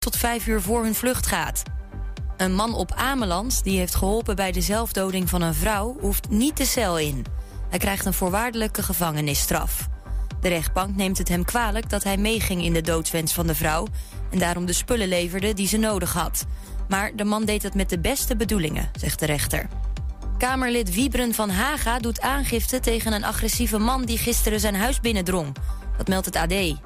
tot vijf uur voor hun vlucht gaat. Een man op Ameland, die heeft geholpen bij de zelfdoding van een vrouw, hoeft niet de cel in. Hij krijgt een voorwaardelijke gevangenisstraf. De rechtbank neemt het hem kwalijk dat hij meeging in de doodswens van de vrouw en daarom de spullen leverde die ze nodig had. Maar de man deed het met de beste bedoelingen, zegt de rechter. Kamerlid Wiebren van Haga doet aangifte tegen een agressieve man die gisteren zijn huis binnendrong. Dat meldt het AD.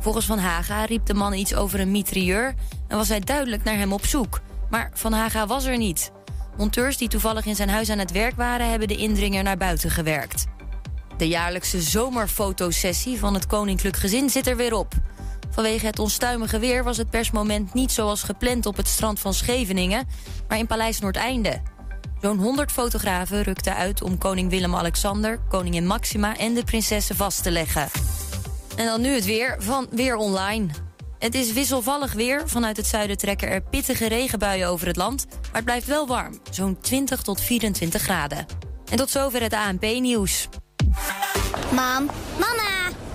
Volgens Van Haga riep de man iets over een mitrieur en was hij duidelijk naar hem op zoek. Maar Van Haga was er niet. Monteurs die toevallig in zijn huis aan het werk waren, hebben de indringer naar buiten gewerkt. De jaarlijkse zomerfotosessie van het Koninklijk Gezin zit er weer op. Vanwege het onstuimige weer was het persmoment niet zoals gepland op het strand van Scheveningen, maar in Paleis Noordeinde. Zo'n 100 fotografen rukten uit om koning Willem-Alexander, koningin Maxima en de prinsessen vast te leggen. En dan nu het weer van Weer Online. Het is wisselvallig weer. Vanuit het zuiden trekken er pittige regenbuien over het land. Maar het blijft wel warm, zo'n 20 tot 24 graden. En tot zover het ANP-nieuws. Mam, mama,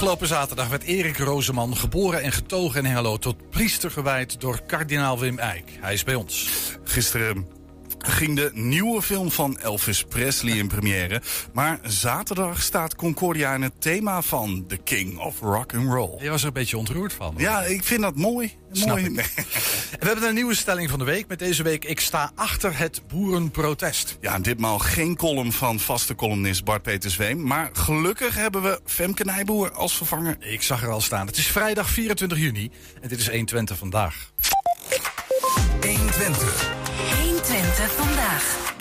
Afgelopen zaterdag werd Erik Rozeman geboren en getogen in Hengelo tot priester gewijd door kardinaal Wim Eijk. Hij is bij ons. Gisteren ging de nieuwe film van Elvis Presley in première. Maar zaterdag staat Concordia in het thema van The King of Rock and Roll. Je was er een beetje ontroerd van. Ja, ik vind dat mooi. Snap mooi. ik. We hebben een nieuwe stelling van de week met deze week. Ik sta achter het boerenprotest. Ja, ditmaal geen column van vaste columnist Bart Peter Zweem. Maar gelukkig hebben we Femke Nijboer als vervanger. Ik zag er al staan. Het is vrijdag 24 juni en dit is 120 vandaag. 120. 120 vandaag.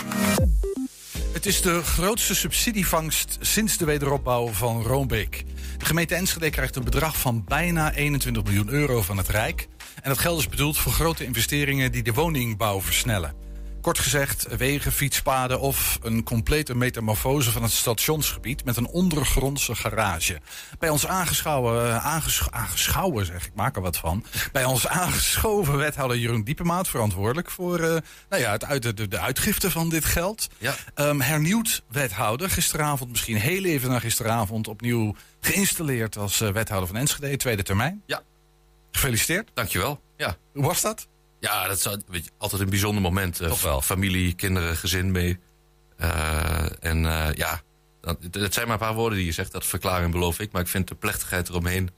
Het is de grootste subsidievangst sinds de wederopbouw van Roombeek. De gemeente Enschede krijgt een bedrag van bijna 21 miljoen euro van het Rijk. En dat geld is bedoeld voor grote investeringen die de woningbouw versnellen. Kort gezegd, wegen, fietspaden of een complete metamorfose van het stationsgebied met een ondergrondse garage. Bij ons aangeschouwen, aangesch aangeschouwen zeg ik, maak er wat van. Bij ons aangeschoven wethouder Jeroen Diepemaat verantwoordelijk voor uh, nou ja, het uit, de, de uitgifte van dit geld. Ja. Um, hernieuwd wethouder, gisteravond, misschien heel even na gisteravond, opnieuw geïnstalleerd als uh, wethouder van Enschede, tweede termijn. Ja. Gefeliciteerd. Dankjewel. Ja. Hoe was dat? Ja, dat is weet je, altijd een bijzonder moment. Uh, wel. Familie, kinderen, gezin mee. Uh, en uh, ja, het zijn maar een paar woorden die je zegt. Dat verklaring beloof ik. Maar ik vind de plechtigheid eromheen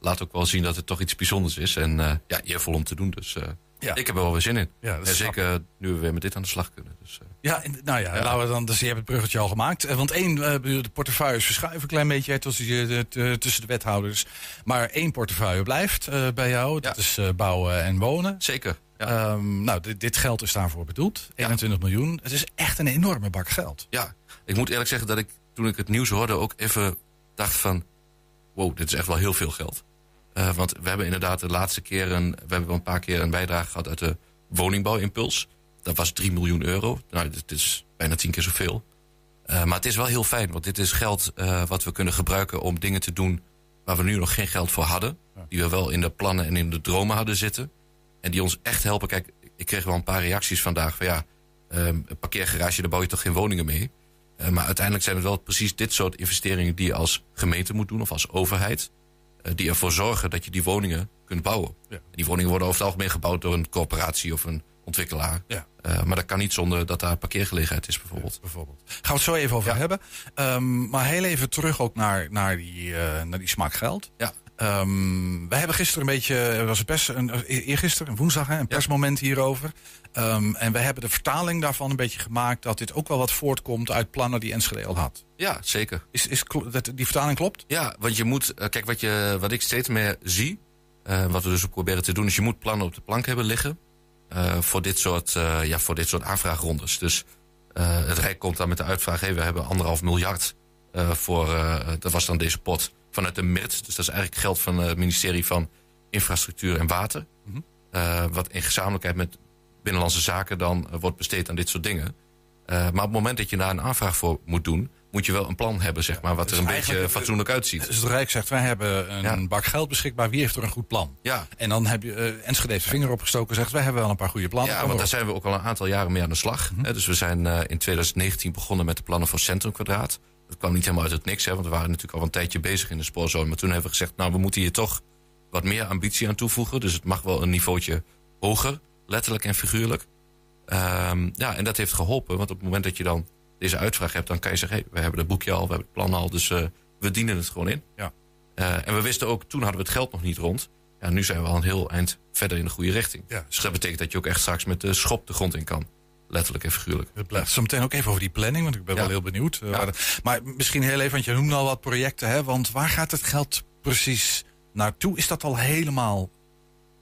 laat ook wel zien dat het toch iets bijzonders is. En ja, eervol om te doen. Dus ja. ik heb er wel weer zin in. Ja, en zeker nu we weer met dit aan de slag kunnen. Dus, ja, nou ja, ja, laten we dan. Dus je hebt het bruggetje al gemaakt. Want één, de portefeuilles verschuiven een klein beetje tussen de, tussen de wethouders. Maar één portefeuille blijft bij jou. Dat is bouwen en wonen. Zeker. Ja. Um, nou, dit, dit, geld is daarvoor bedoeld. 21 ja. miljoen. Het is echt een enorme bak geld. Ja, ik moet eerlijk zeggen dat ik toen ik het nieuws hoorde ook even dacht van... wow, dit is echt wel heel veel geld. Uh, want we hebben inderdaad de laatste keer... Een, we hebben wel een paar keer een bijdrage gehad uit de woningbouwimpuls. Dat was 3 miljoen euro. Nou, dit is bijna tien keer zoveel. Uh, maar het is wel heel fijn, want dit is geld uh, wat we kunnen gebruiken... om dingen te doen waar we nu nog geen geld voor hadden. Die we wel in de plannen en in de dromen hadden zitten... En die ons echt helpen. Kijk, ik kreeg wel een paar reacties vandaag van ja, um, een parkeergarage, daar bouw je toch geen woningen mee. Uh, maar uiteindelijk zijn het wel precies dit soort investeringen die je als gemeente moet doen of als overheid. Uh, die ervoor zorgen dat je die woningen kunt bouwen. Ja. Die woningen worden over het algemeen gebouwd door een corporatie of een ontwikkelaar. Ja. Uh, maar dat kan niet zonder dat daar parkeergelegenheid is bijvoorbeeld. Ja, bijvoorbeeld. Gaan we het zo even over ja. hebben. Um, maar heel even terug ook naar, naar, die, uh, naar die smaak geld. Ja. Um, wij hebben gisteren een beetje, er was een pers, een, eergisteren, een woensdag, hè, een persmoment ja. hierover. Um, en we hebben de vertaling daarvan een beetje gemaakt dat dit ook wel wat voortkomt uit plannen die Enschede al had. Ja, zeker. Is, is, dat, die vertaling klopt? Ja, want je moet, uh, kijk, wat, je, wat ik steeds meer zie, uh, wat we dus ook proberen te doen, is je moet plannen op de plank hebben liggen uh, voor, dit soort, uh, ja, voor dit soort aanvraagrondes. Dus het Rijk komt dan met de uitvraag, hey, we hebben anderhalf miljard eh, voor, eh, dat was dan deze pot vanuit de MIRT. Dus dat is eigenlijk geld van het ministerie van Infrastructuur en Water. Mhm. Eh, wat in gezamenlijkheid met Binnenlandse Zaken dan eh, wordt besteed aan dit soort dingen. Eh, maar op het moment dat je daar een aanvraag voor moet doen, moet je wel een plan hebben, zeg maar, wat dus er een beetje fatsoenlijk uitziet. Dus het Rijk zegt, wij hebben een Ja. bak geld beschikbaar. Wie heeft er een goed plan? Ja, En dan heb je uh, Enschede heeft vinger opgestoken en zegt, wij hebben wel een paar goede plannen. Ja, want daar zijn we ook al een aantal jaren mee aan de slag. Mhm. Dus we zijn eh, in 2019 begonnen met de plannen voor Centrum Kwadraat. Dat kwam niet helemaal uit het niks, hè, want we waren natuurlijk al een tijdje bezig in de spoorzone. Maar toen hebben we gezegd, nou, we moeten hier toch wat meer ambitie aan toevoegen. Dus het mag wel een niveautje hoger, letterlijk en figuurlijk. Ehm, ja, en dat heeft geholpen, want op het moment dat je dan deze uitvraag hebt, dan kan je zeggen, hey, we hebben het boekje al, we hebben het plan al, dus eh, we dienen het gewoon in. Ja. Eh, en we wisten ook, toen hadden we het geld nog niet rond. Ja, nu zijn we al een heel eind verder in de goede richting. Ja. Dus dat betekent dat je ook echt straks met de schop de grond in kan. Letterlijk en figuurlijk. Het blijft zo meteen ook even over die planning, want ik ben Ja. wel heel benieuwd. Uh, Ja. de- maar misschien heel even, want je noemde al wat projecten, hè? Want waar gaat het geld precies naartoe? Is dat al helemaal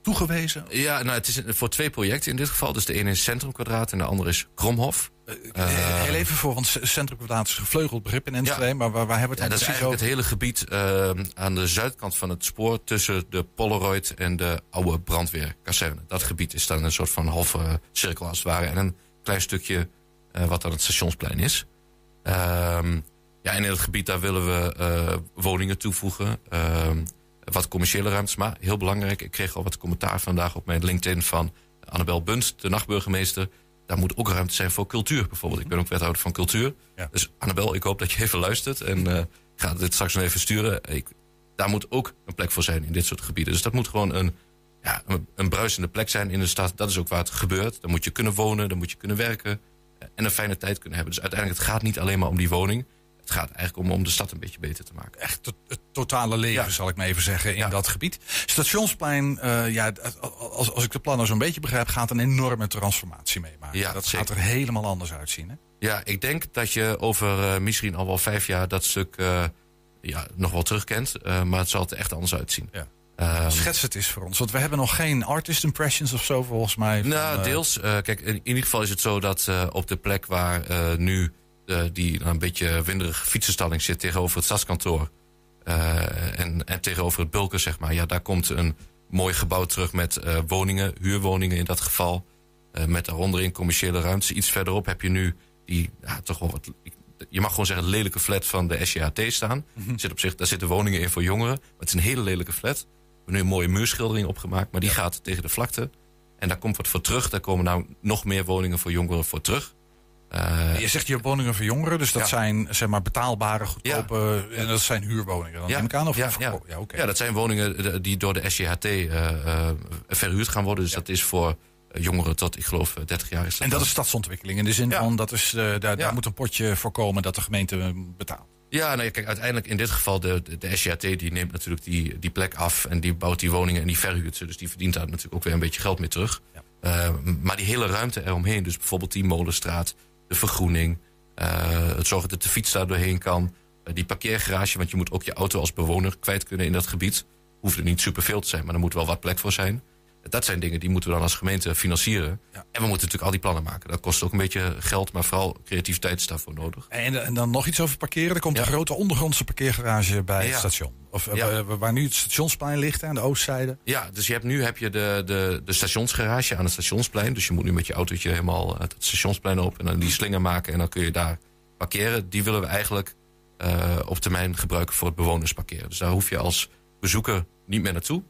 toegewezen? Ja, nou, het is voor twee projecten in dit geval. Dus de ene is Centrum Kwadraat en de andere is Kromhof. Eh, heel even voor, want Centrum Kwadraat is een gevleugeld begrip in Enschede, Ja. maar waar, waar hebben we Ja, het precies eigenlijk over? het hele gebied eh, aan de zuidkant van het spoor tussen de Polaroid en de oude brandweerkazerne. Dat gebied is dan een soort van halve cirkel als het ware. En een klein stukje eh, wat dan het stationsplein is. Ehm, ja, en in het gebied daar willen we eh, woningen toevoegen. Ehm, wat commerciële ruimtes. Maar heel belangrijk, ik kreeg al wat commentaar vandaag op mijn LinkedIn van Annabel Bunt, de nachtburgemeester. Daar moet ook ruimte zijn voor cultuur bijvoorbeeld. Ik ben ook wethouder van cultuur. Ja. Dus Annabel, ik hoop dat je even luistert. En ik ga dit straks nog even sturen. Ik, daar moet ook een plek voor zijn in dit soort gebieden. Dus dat moet gewoon een, ja, een, een bruisende plek zijn in de stad. Dat is ook waar het gebeurt. Dan moet je kunnen wonen, dan moet je kunnen werken. eh, En een fijne tijd kunnen hebben. Dus uiteindelijk, het gaat niet alleen maar om die woning. Het gaat eigenlijk om, om de stad een beetje beter te maken. Echt het, het totale leven, Ja. zal ik maar even zeggen, in Ja. dat gebied. Stationsplein, eh, ja, als, als ik de plannen zo'n beetje begrijp, gaat een enorme transformatie meemaken. Ja, dat zeker. gaat er helemaal anders uitzien. Hè? Ja, ik denk dat je over eh, misschien al wel vijf jaar dat stuk eh, ja, nog wel terugkent. Eh, maar het zal er echt anders uitzien. Ja. Ehm, Schets het eens voor ons, want we hebben nog geen artist impressions of zo volgens mij. van, Nou, eh, deels. Eh, kijk, in, in ieder geval is het zo dat eh, op de plek waar nu die een beetje winderige fietsenstalling zit tegenover het stadskantoor. en, en tegenover het bulken, zeg maar. Ja, daar komt een mooi gebouw terug met woningen, huurwoningen in dat geval. Met daaronder in commerciële ruimtes. Iets verderop heb je nu die, ja, toch wel wat. Je mag gewoon zeggen, lelijke flat van de SJHT staan. Zit op zich, daar zitten woningen in voor jongeren. Maar het is een hele lelijke flat. We hebben nu een mooie muurschildering opgemaakt, maar die gaat tegen de vlakte. En daar komt wat voor terug. Daar komen nou nog meer woningen voor jongeren voor terug. Eh, Je zegt hier woningen voor jongeren, dus dat Ja. zijn zeg maar betaalbare, goedkope, en dat zijn huurwoningen. Dan neem ik aan of ja, ja. oh, ja, ja, dat zijn woningen eh, die door de SJHT eh, eh, verhuurd gaan worden. Dus dat is voor eh, jongeren tot, ik geloof, eh, 30 jaar is dat. En dat dan. is stadsontwikkeling in de zin Ja. van dat is, eh, daar, daar Ja. moet een potje voor komen dat de gemeente eh, betaalt. Ja, nou ja, kijk, uiteindelijk in dit geval de, de, de die neemt natuurlijk die, die plek af en die bouwt die woningen en die verhuurt ze. Dus die verdient daar natuurlijk ook weer een beetje geld mee terug. Ja. Eh, maar die hele ruimte eromheen, dus bijvoorbeeld die molenstraat, de vergroening, eh, het zorgen dat de fiets daar doorheen kan, eh, die parkeergarage, want je moet ook je auto als bewoner kwijt kunnen in dat gebied. Hoeft er niet superveel te zijn, maar er moet wel wat plek voor zijn. Dat zijn dingen die moeten we dan als gemeente financieren. Ja. En we moeten natuurlijk al die plannen maken. Dat kost ook een beetje geld, maar vooral creativiteit is daarvoor nodig. En, en dan nog iets over parkeren. Er komt Ja. een grote ondergrondse parkeergarage bij het station. Of eh, Ja. waar- nu het stationsplein ligt, aan de oostzijde. Ja, dus je hebt, nu heb je de, de, de stationsgarage aan het stationsplein. Dus je moet nu met je autootje helemaal het stationsplein op en dan die slinger maken en dan kun je daar parkeren. Die willen we eigenlijk eh, op termijn gebruiken voor het bewonersparkeren. Dus daar hoef je als bezoeker niet meer naartoe.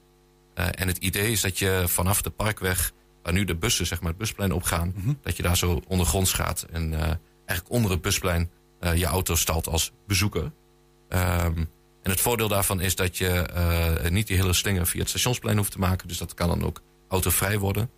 Eh, en het idee is dat je vanaf de parkweg, waar nu de bussen zeg maar het busplein opgaan, dat je daar zo ondergronds gaat en eh, eigenlijk onder het busplein eh, je auto stalt als bezoeker. Ehm, en het voordeel daarvan is dat je niet die hele slinger via het stationsplein hoeft te maken. Dus dat kan dan ook autovrij worden.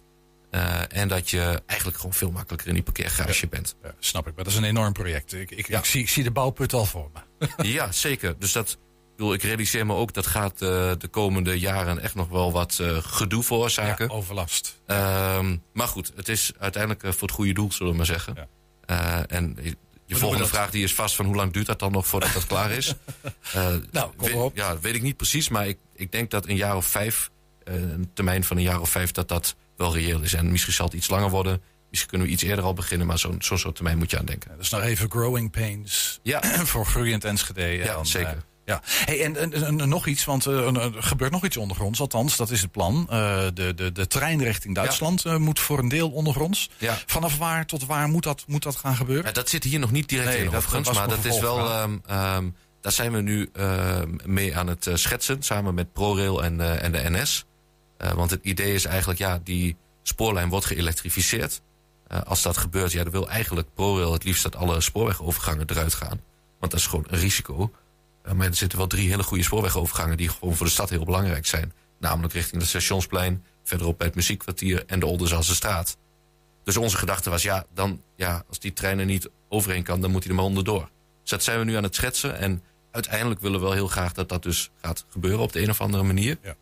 En dat je eigenlijk gewoon veel makkelijker in die parkeergarage bent. Ja, snap ik, maar dat is een enorm project. Ik, ik, Ja. ik, zie, ik zie de bouwput al voor me. ja, zeker. Dus dat, bedoel, ik realiseer me ook dat gaat eh, de komende jaren echt nog wel wat eh, gedoe veroorzaken. Ja, overlast. Ehm, maar goed, het is uiteindelijk eh, voor het goede doel, zullen we maar zeggen. Ja. En je- je volgende vraag die is vast van hoe lang duurt dat dan nog voordat dat klaar is? Nou, kom op. Ja, weet ik niet precies, maar ik, ik denk dat een jaar of vijf, een termijn van een jaar of vijf, dat dat wel reëel is. En misschien zal het iets langer worden, misschien kunnen we iets eerder al beginnen, maar zo'n zo'n soort termijn moet je aan denken. Dus nog even growing pains Ja. voor groeiend Enschede. En Ja, dan, zeker. Ja. Hey, en, en, en- en nog iets, want eh, er gebeurt nog iets ondergronds. Althans, dat is het plan. Eh, de, de, de trein richting Duitsland eh, moet voor een deel ondergronds. Ja. Vanaf waar tot waar moet dat, moet dat gaan gebeuren? Ja, dat zit hier nog niet direct Nee, in dat overigens, maar dat is wel. ehm, ehm, daar zijn we nu ehm, mee aan het schetsen, samen met ProRail en, en de NS. Want het idee is eigenlijk, ja, die spoorlijn wordt geëlektrificeerd. Als dat gebeurt, ja, dan wil eigenlijk ProRail het liefst dat alle spoorwegovergangen eruit gaan. Want dat is gewoon een risico. Maar er zitten wel drie hele goede spoorwegovergangen die gewoon voor de stad heel belangrijk zijn. Namelijk richting het Stationsplein, verderop bij het Muziekkwartier en de Oldenzaanse straat. Dus onze gedachte was, ja, dan, ja, als die trein er niet overheen kan, dan moet hij er maar onderdoor. Dus dat zijn we nu aan het schetsen. En uiteindelijk willen we wel heel graag dat dat dus gaat gebeuren op de een of andere manier. Ja.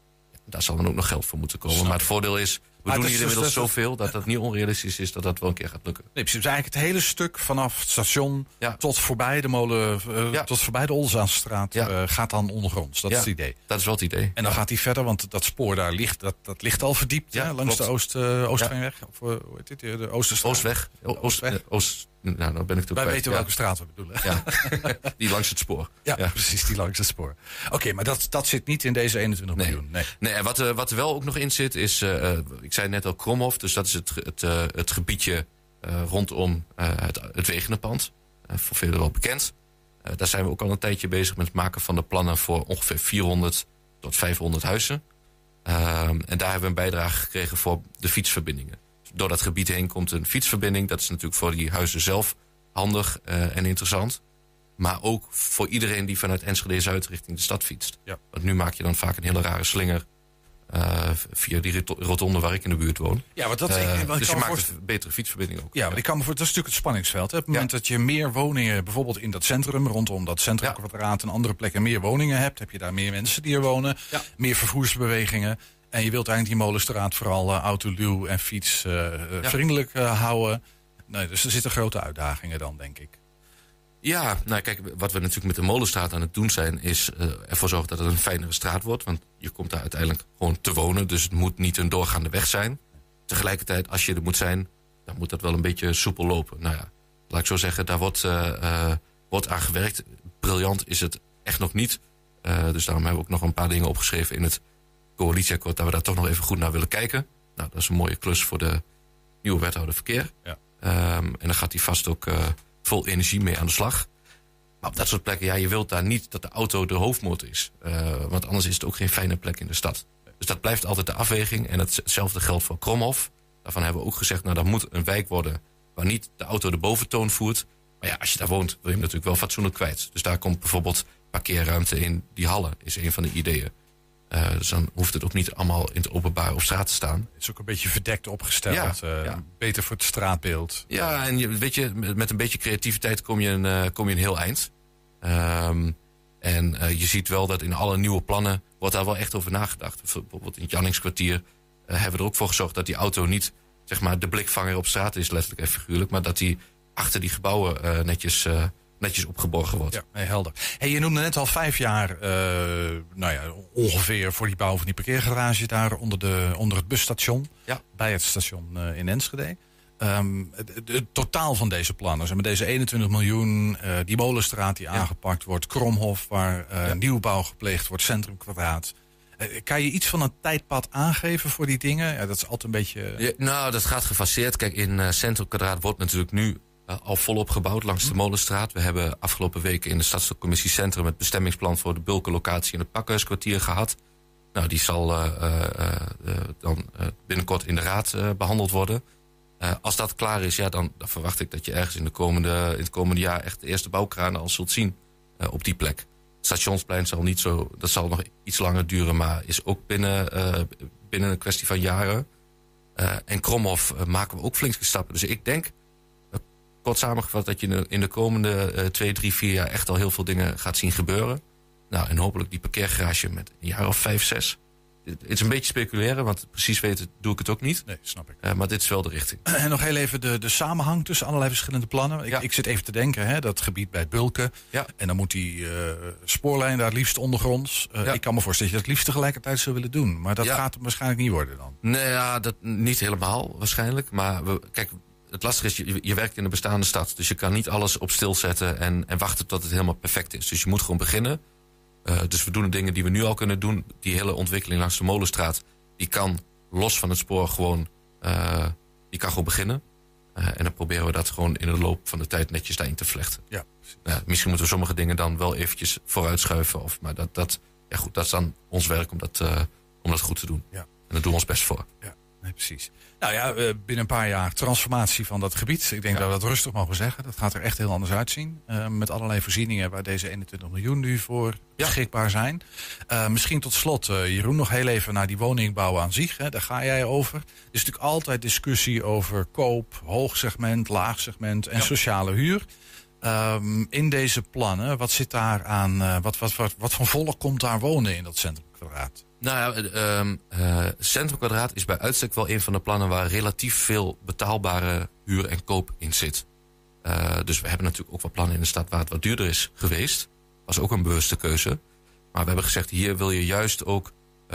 Daar zal dan ook nog geld voor moeten komen. Snap maar het voordeel is, we Maar doen hier inmiddels dat- zoveel dat het niet onrealistisch is dat dat wel een keer gaat lukken. Nee, precies. Dus eigenlijk het hele stuk vanaf het station Ja. tot voorbij de molen, eh, Ja. tot voorbij de Olzaanstraat Ja. eh, gaat dan ondergronds. Dat is het idee. Dat is wel het idee. En dan gaat hij verder, want dat spoor daar ligt, dat, dat ligt al verdiept hè, langs klopt. de Oost, eh Oostveenweg. Of hoe heet dit? De Oosterstraat. Oostweg. Oostweg. Oost, nou, ben ik Wij weten ja. welke straat we bedoelen. Ja, die langs het spoor. Ja, precies, die langs het spoor. Oké, maar dat, dat zit niet in deze 21 Nee. miljoen. Nee. Nee, en wat, er- wat er wel ook nog in zit is, eh, eh, ik zei net al Kromhof, dus dat is het, het, eh, het gebiedje eh, rondom eh, het, het Wegenenpand. Eh, voor velen wel bekend. Eh, daar zijn we ook al een tijdje bezig met het maken van de plannen voor ongeveer 400 tot 500 huizen. Ehm, en daar hebben we een bijdrage gekregen voor de fietsverbindingen. Door dat gebied heen komt een fietsverbinding. Dat is natuurlijk voor die huizen zelf handig eh, en interessant. Maar ook voor iedereen die vanuit Enschede Zuid richting de stad fietst. Ja. Want nu maak je dan vaak een hele rare slinger eh, via die rotonde waar ik in de buurt woon. Ja, want dat, ik, want ik dus je maakt een betere fietsverbinding ook. Ja, want ik kan me voor, dat is natuurlijk het spanningsveld. Hè. Op het moment dat je meer woningen, bijvoorbeeld in dat centrum, rondom dat centrumkwadraat en andere plekken meer woningen hebt, heb je daar meer mensen die er wonen, meer vervoersbewegingen. En je wilt eigenlijk die molenstraat vooral uh, autoluw en fiets eh, eh, vriendelijk eh, houden. Nee, dus er zitten grote uitdagingen dan, denk ik. Ja, nou kijk, wat we natuurlijk met de Molenstraat aan het doen zijn... is eh, ervoor zorgen dat het een fijnere straat wordt. Want je komt daar uiteindelijk gewoon te wonen. Dus het moet niet een doorgaande weg zijn. Tegelijkertijd, als je er moet zijn... dan moet dat wel een beetje soepel lopen. Nou ja, laat ik zo zeggen, daar wordt, eh, eh, wordt aan gewerkt. Briljant is het echt nog niet. Eh, dus daarom hebben we ook nog een paar dingen opgeschreven in het coalitieakkoord... dat we daar toch nog even goed naar willen kijken. Nou, dat is een mooie klus voor de nieuwe wethouder verkeer. Ja. Ehm, en dan gaat hij vast ook eh, vol energie mee aan de slag. Maar op dat soort plekken, ja, je wilt daar niet dat de auto de hoofdmoot is. Eh, want anders is het ook geen fijne plek in de stad. Dus dat blijft altijd de afweging. En hetzelfde geldt voor Kromhof. Daarvan hebben we ook gezegd, nou, dat moet een wijk worden... waar niet de auto de boventoon voert. Maar ja, als je daar woont, wil je hem natuurlijk wel fatsoenlijk kwijt. Dus daar komt bijvoorbeeld parkeerruimte in die hallen, is een van de ideeën. Eh, dus dan hoeft het ook niet allemaal in het openbaar op straat te staan. Het is ook een beetje verdekt opgesteld. Ja, eh, ja. Beter voor het straatbeeld. Ja, en je, weet je, met, een beetje creativiteit kom je een, eh, kom je een heel eind. Ehm, en je ziet wel dat in alle nieuwe plannen wordt daar wel echt over nagedacht. Bijvoorbeeld in het Janningskwartier hebben we er ook voor gezorgd dat die auto niet zeg maar, de blikvanger op straat is, letterlijk en figuurlijk. Maar dat die achter die gebouwen netjes, netjes opgeborgen wordt. Ja, nee, helder. Hey, je noemde net al vijf jaar, eh, nou ja, ongeveer voor die bouw van die parkeergarage daar onder, de, onder het busstation. Ja. Bij het station eh, in Enschede. Ehm, het, totaal van deze plannen, zeg maar deze 21 miljoen, eh, die molenstraat die aangepakt wordt, Kromhof waar Ja. nieuwbouw gepleegd wordt, Centrumkwadraat. Kan je iets van een tijdpad aangeven voor die dingen? Ja, dat is altijd een beetje... Ja, nou, dat gaat gefaseerd. Kijk, in uh, Centrumkwadraat wordt natuurlijk nu uh, al volop gebouwd langs de Molenstraat. We hebben afgelopen weken in de Stadscommissie Centrum... het bestemmingsplan voor de bulkenlocatie in het Pakhuiskwartier gehad. Nou, die zal uh, uh, dan binnenkort in de raad behandeld worden. als dat klaar is, ja, dan, verwacht ik dat je ergens in, de komende, in het komende jaar... echt de eerste bouwkranen al zult zien op die plek. Stationsplein zal niet zo, dat zal nog iets langer duren, maar is ook binnen, binnen een kwestie van jaren. En Kromhof maken we ook flinke stappen. Dus ik denk, kort samengevat, dat je in de, komende twee, drie, vier jaar echt al heel veel dingen gaat zien gebeuren. Nou, en hopelijk die parkeergarage met een jaar of vijf, zes. Het is een beetje speculeren, want precies weten doe ik het ook niet. Nee, snap ik. Uh, maar dit is wel de richting. En nog heel even de, de samenhang tussen allerlei verschillende plannen. Ik, Ja. ik zit even te denken, hè, dat gebied bij Bulken. Ja. En dan moet die uh, spoorlijn daar liefst ondergronds. Uh, Ja. Ik kan me voorstellen dat je dat liefst tegelijkertijd zou willen doen. Maar dat gaat hem waarschijnlijk niet worden dan. Nee, ja, dat niet helemaal waarschijnlijk. Maar we, kijk, het lastige is, je, je werkt in een bestaande stad. Dus je kan niet alles op stil zetten en, en wachten tot het helemaal perfect is. Dus je moet gewoon beginnen. Uh, dus we doen de dingen die we nu al kunnen doen. Die hele ontwikkeling langs de Molenstraat, die kan los van het spoor gewoon, uh, die kan gewoon beginnen. Uh, en dan proberen we dat gewoon in de loop van de tijd netjes daarin te vlechten. Ja. ja misschien moeten we sommige dingen dan wel eventjes vooruitschuiven. Of, maar dat, dat, ja goed, dat is dan ons werk om dat, om dat goed te doen. Ja. En daar doen we ons best voor. Ja. Nee, precies. Nou ja, binnen een paar jaar transformatie van dat gebied. Ik denk ja. dat we dat rustig mogen zeggen. Dat gaat er echt heel anders uitzien. Uh, met allerlei voorzieningen waar deze 21 miljoen nu voor beschikbaar zijn. Uh, misschien tot slot, uh, Jeroen, nog heel even naar die woningbouw aan zich. Hè. Daar ga jij over. Er is natuurlijk altijd discussie over koop, hoogsegment, laagsegment en ja. sociale huur. Um, in deze plannen, wat zit daar aan, wat, wat, wat, wat van volk komt daar wonen in dat centrumkwadraat? Nou ja, um, uh, Centrum Kwadraat is bij uitstek wel een van de plannen waar relatief veel betaalbare huur en koop in zit. Uh, dus we hebben natuurlijk ook wat plannen in de stad waar het wat duurder is geweest. Was ook een bewuste keuze. Maar we hebben gezegd, hier wil je juist ook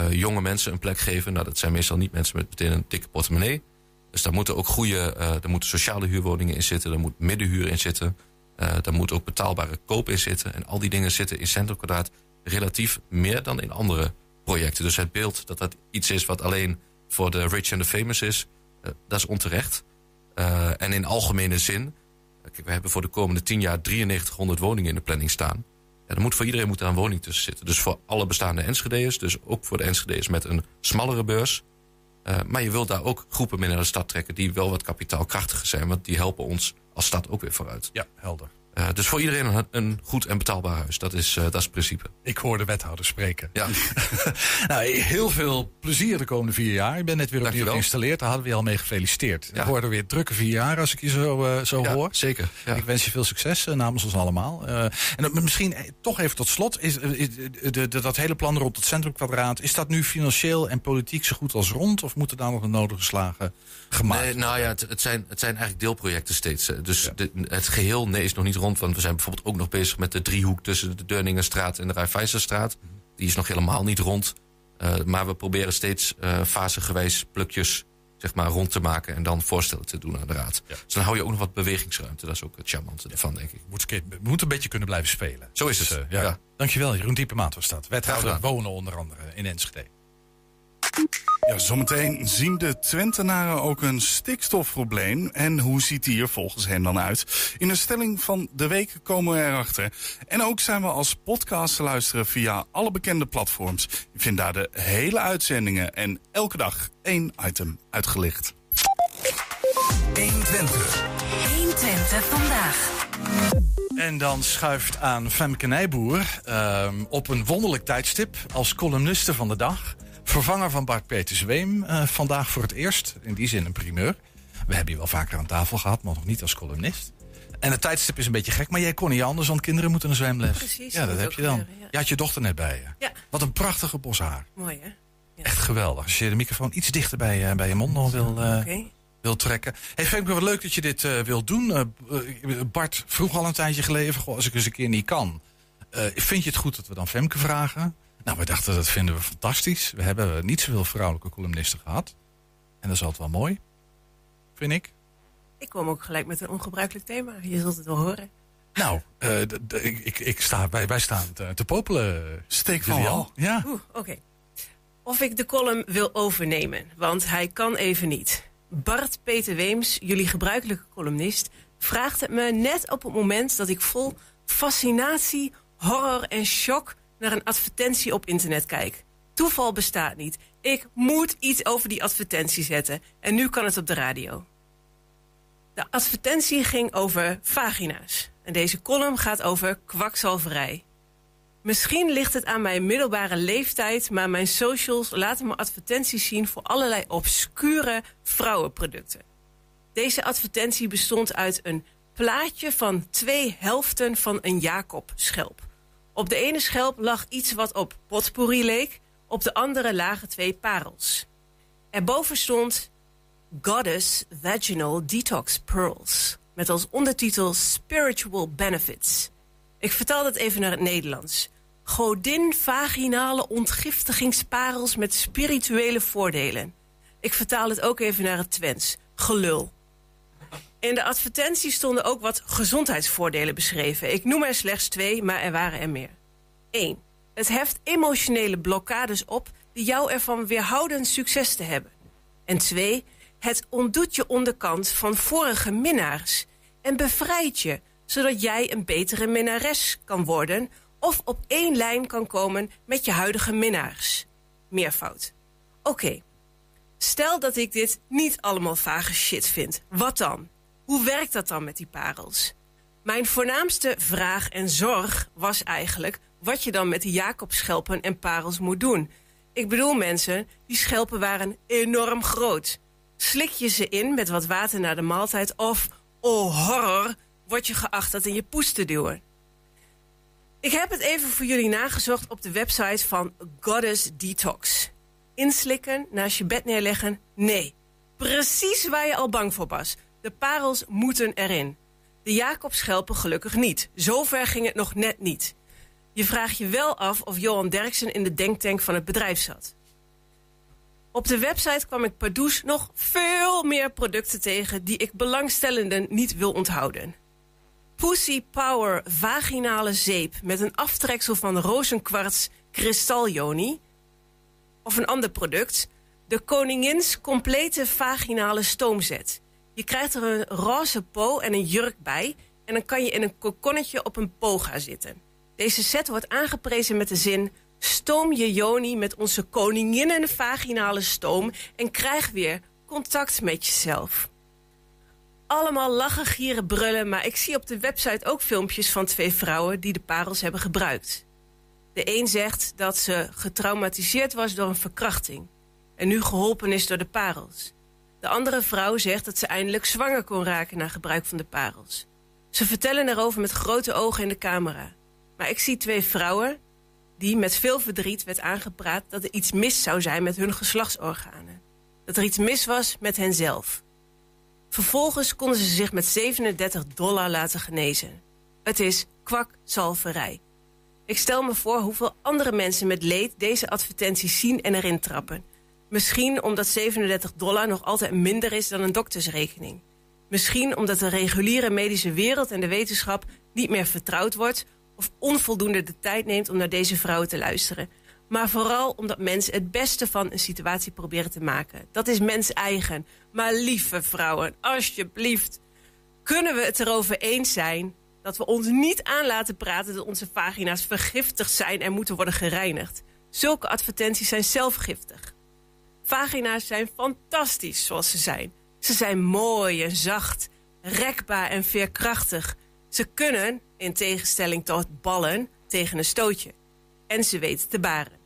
jonge mensen een plek geven. Nou, dat zijn meestal niet mensen met meteen een dikke portemonnee. Dus daar moeten ook goede, er moeten sociale huurwoningen in zitten. Er moet middenhuur in zitten. Daar moet ook betaalbare koop in zitten. En al die dingen zitten in Centrum Kwadraat relatief meer dan in andere projecten. Dus het beeld dat dat iets is wat alleen voor de rich en de famous is, uh, dat is onterecht. Uh, en in algemene zin, kijk, we hebben voor de komende 10 jaar 9300 woningen in de planning staan. Ja, er moet voor iedereen moet er een woning tussen zitten. Dus voor alle bestaande Enschede'ers, dus ook voor de Enschede'ers met een smallere beurs. Maar je wilt daar ook groepen mee naar de stad trekken die wel wat kapitaalkrachtiger zijn, want die helpen ons als stad ook weer vooruit. Ja, helder. Uh, dus voor iedereen een, een, goed en betaalbaar huis. Dat is, uh, dat is het principe. Ik hoor de wethouder spreken. Ja. nou, heel veel plezier de komende vier jaar. Ik ben net weer opnieuw geïnstalleerd. Daar hadden we je al mee gefeliciteerd. Ja. Ik hoorde weer drukke vier jaar als ik je zo, uh, zo ja, hoor. Zeker. Ja. Ik wens je veel succes namens ons allemaal. en misschien toch even tot slot. Is, de, de, de, dat hele plan rond het centrumkwadraat. Is dat nu financieel en politiek zo goed als rond? Of moeten daar nog de nodige slagen gemaakt nee, Nou ja, het, het, zijn, het zijn eigenlijk deelprojecten steeds. Dus de, het geheel nee, is nog niet rond. Want we zijn bijvoorbeeld ook nog bezig met de driehoek tussen de Deurningenstraat en de Rijvijzerstraat. Die is nog helemaal niet rond. Uh, maar we proberen steeds uh, fasegewijs plukjes zeg maar, rond te maken en dan voorstellen te doen aan de raad. Ja. Dus dan hou je ook nog wat bewegingsruimte. Dat is ook het charmante ervan, denk ik. Moet, moet een beetje kunnen blijven spelen. Zo is het. Dus, uh, ja. ja. Dankjewel, Jeroen Diepemaat was dat. Wethouder wonen onder andere in Enschede. Ja, zometeen zien de Twentenaren ook een stikstofprobleem. En hoe ziet die er volgens hen dan uit? In de stelling van de week komen we erachter. En ook zijn we als podcast te luisteren via alle bekende platforms. Je vindt daar de hele uitzendingen en elke dag één item uitgelicht. 120. 120 vandaag. En dan schuift aan Femke Nijboer uh, op een wonderlijk tijdstip als columniste van de dag. Vervanger van Bart Peters Weem. Uh, vandaag voor het eerst. In die zin een primeur. We hebben je wel vaker aan tafel gehad, maar nog niet als columnist. En het tijdstip is een beetje gek, maar jij kon niet anders, want kinderen moeten een zwemles. Precies. Ja, dat heb je dan. Gebeuren, ja. Je had je dochter net bij je. Ja. Wat een prachtige bos haar. Mooi hè? Ja. Echt geweldig. Als je de microfoon iets dichter bij, uh, bij je mond nog wil, uh, okay. wil trekken. Hey Femke, wat leuk dat je dit uh, wilt doen. Bart vroeg al een tijdje geleden, goh, als ik eens een keer niet kan. vind je het goed dat we dan Femke vragen? Nou, we dachten dat vinden we fantastisch. We hebben niet zoveel vrouwelijke columnisten gehad. En dat is altijd wel mooi. Vind ik. Ik kwam ook gelijk met een ongebruikelijk thema. Je zult het wel horen. Nou, uh, ik, ik, ik sta, wij, wij staan te, te popelen. Steek van wal. Ja. Oeh, oké. Okay. Of ik de column wil overnemen, want hij kan even niet. Bart Peter Weems, jullie gebruikelijke columnist, vraagt het me net op het moment dat ik vol fascinatie, horror en shock naar een advertentie op internet kijk. Toeval bestaat niet. Ik moet iets over die advertentie zetten. En nu kan het op de radio. De advertentie ging over vagina's. En deze column gaat over kwakzalverij. Misschien ligt het aan mijn middelbare leeftijd, maar mijn socials laten me advertenties zien voor allerlei obscure vrouwenproducten. Deze advertentie bestond uit een plaatje van twee helften van een Jacob-schelp. Op de ene schelp lag iets wat op potpourri leek, op de andere lagen twee parels. Erboven stond Goddess Vaginal Detox Pearls, met als ondertitel Spiritual Benefits. Ik vertaal dat even naar het Nederlands. Godin vaginale ontgiftigingsparels met spirituele voordelen. Ik vertaal het ook even naar het Twents. Gelul. In de advertentie stonden ook wat gezondheidsvoordelen beschreven. Ik noem er slechts twee, maar er waren er meer. 1. Het heft emotionele blokkades op die jou ervan weerhouden succes te hebben. En 2. Het ontdoet je onderkant van vorige minnaars en bevrijdt je, zodat jij een betere minnares kan worden of op één lijn kan komen met je huidige minnaars. Meervoud. Oké, stel dat ik dit niet allemaal vage shit vind. Wat dan? Hoe werkt dat dan met die parels? Mijn voornaamste vraag en zorg was eigenlijk wat je dan met die Jacobschelpen en parels moet doen. Ik bedoel mensen, die schelpen waren enorm groot. Slik je ze in met wat water na de maaltijd of, oh horror, word je geacht dat in je poes te duwen. Ik heb het even voor jullie nagezocht op de website van Goddess Detox. Inslikken, naast je bed neerleggen, nee. Precies waar je al bang voor was. De parels moeten erin. De Jacobschelpen gelukkig niet. Zover ging het nog net niet. Je vraagt je wel af of Johan Derksen in de denktank van het bedrijf zat. Op de website kwam ik Pardoes nog veel meer producten tegen die ik belangstellenden niet wil onthouden. Pussy Power vaginale zeep met een aftreksel van rozenkwarts kristaljoni. Of een ander product, de Koningins complete vaginale stoomzet. Je krijgt er een roze po en een jurk bij en dan kan je in een kokonnetje op een po gaan zitten. Deze set wordt aangeprezen met de zin... stoom je joni met onze koninginnen vaginale stoom... en krijg weer contact met jezelf. Allemaal lachen, gieren, brullen... maar ik zie op de website ook filmpjes van twee vrouwen... die de parels hebben gebruikt. De een zegt dat ze getraumatiseerd was door een verkrachting... en nu geholpen is door de parels. De andere vrouw zegt dat ze eindelijk zwanger kon raken... na gebruik van de parels. Ze vertellen erover met grote ogen in de camera... Maar ik zie twee vrouwen die met veel verdriet werd aangepraat... dat er iets mis zou zijn met hun geslachtsorganen. Dat er iets mis was met henzelf. Vervolgens konden ze zich met 37 dollar laten genezen. Het is kwakzalverij. Ik stel me voor hoeveel andere mensen met leed deze advertenties zien en erin trappen. Misschien omdat 37 dollar nog altijd minder is dan een doktersrekening. Misschien omdat de reguliere medische wereld en de wetenschap niet meer vertrouwd wordt of onvoldoende de tijd neemt om naar deze vrouwen te luisteren. Maar vooral omdat mensen het beste van een situatie proberen te maken. Dat is mens eigen. Maar lieve vrouwen, alsjeblieft, kunnen we het erover eens zijn dat we ons niet aan laten praten dat onze vagina's vergiftigd zijn en moeten worden gereinigd. Zulke advertenties zijn zelfgiftig. Vagina's zijn fantastisch zoals ze zijn. Ze zijn mooi en zacht, rekbaar en veerkrachtig. Ze kunnen, in tegenstelling tot ballen, tegen een stootje. En ze weten te baren.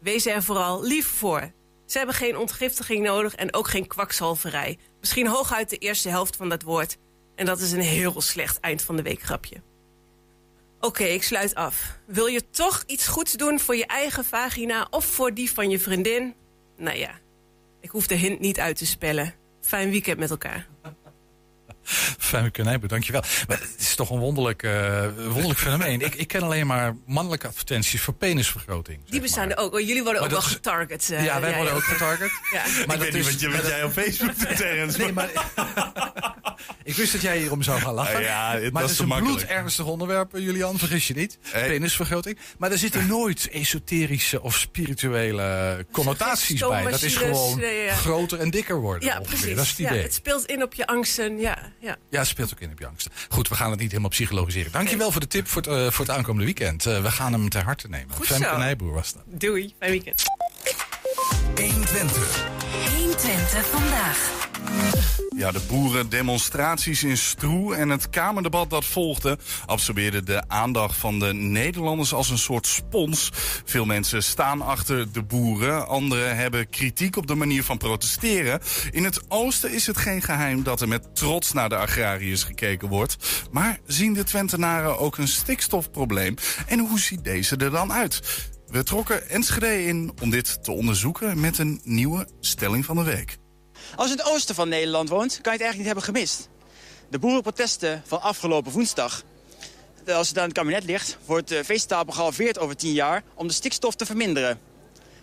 Wees er vooral lief voor. Ze hebben geen ontgiftiging nodig en ook geen kwakzalverij. Misschien hooguit de eerste helft van dat woord. En dat is een heel slecht eind van de week grapje. Oké, ik sluit af. Wil je toch iets goeds doen voor je eigen vagina of voor die van je vriendin? Nou ja, ik hoef de hint niet uit te spellen. Fijn weekend met elkaar. Femke Nijboer, dankjewel. Maar het is toch een wonderlijk, uh, wonderlijk fenomeen. Ik, ik ken alleen maar mannelijke advertenties voor penisvergroting. Die bestaan er ook. Oh, jullie worden ook wel getarget. Uh, ja, wij worden ook getarget. Ja. Maar ik weet niet wat, je, wat jij op Facebook doet, Terrence. Nee, maar... ik wist dat jij hierom zou gaan lachen. ja, het maar het is een bloedernstig onderwerp, eh, Julian, vergis je niet. Hey. Penisvergroting. Maar er zitten nooit esoterische of spirituele connotaties bij. Dat is gewoon ja. groter en dikker worden. Ja, ongeveer. precies. Dat is het idee. Ja, het speelt in op je angsten. Ja, ja. Ja, speelt ook in op je angsten. Goed, we gaan het niet helemaal psychologiseren. Dankjewel nee. voor de tip voor het, uh, voor het aankomende weekend. Uh, we gaan hem ter harte nemen. Goed Femke zo. Nijboer was dat. Doei, fijn weekend. 120. 120 vandaag. Ja, de boerendemonstraties in Stroe en het Kamerdebat dat volgde absorbeerden de aandacht van de Nederlanders als een soort spons. Veel mensen staan achter de boeren, anderen hebben kritiek op de manier van protesteren. In het oosten is het geen geheim dat er met trots naar de agrariërs gekeken wordt. Maar zien de Twentenaren ook een stikstofprobleem? En hoe ziet deze er dan uit? We trokken Enschede in om dit te onderzoeken met een nieuwe stelling van de week. Als je in het oosten van Nederland woont, kan je het eigenlijk niet hebben gemist. De boerenprotesten van afgelopen woensdag. Als het aan het kabinet ligt, wordt de veestapel gehalveerd over 10 jaar om de stikstof te verminderen.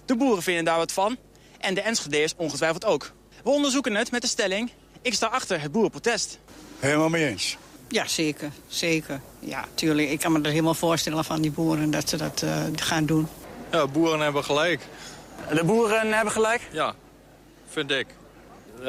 De boeren vinden daar wat van en de Enschedeers ongetwijfeld ook. We onderzoeken het met de stelling, ik sta achter het boerenprotest. Helemaal mee eens. Ja, zeker. Zeker. Ja, tuurlijk. Ik kan me er helemaal voorstellen van die boeren dat ze dat uh, gaan doen. Ja, boeren hebben gelijk. De boeren hebben gelijk? Ja, vind ik. Uh,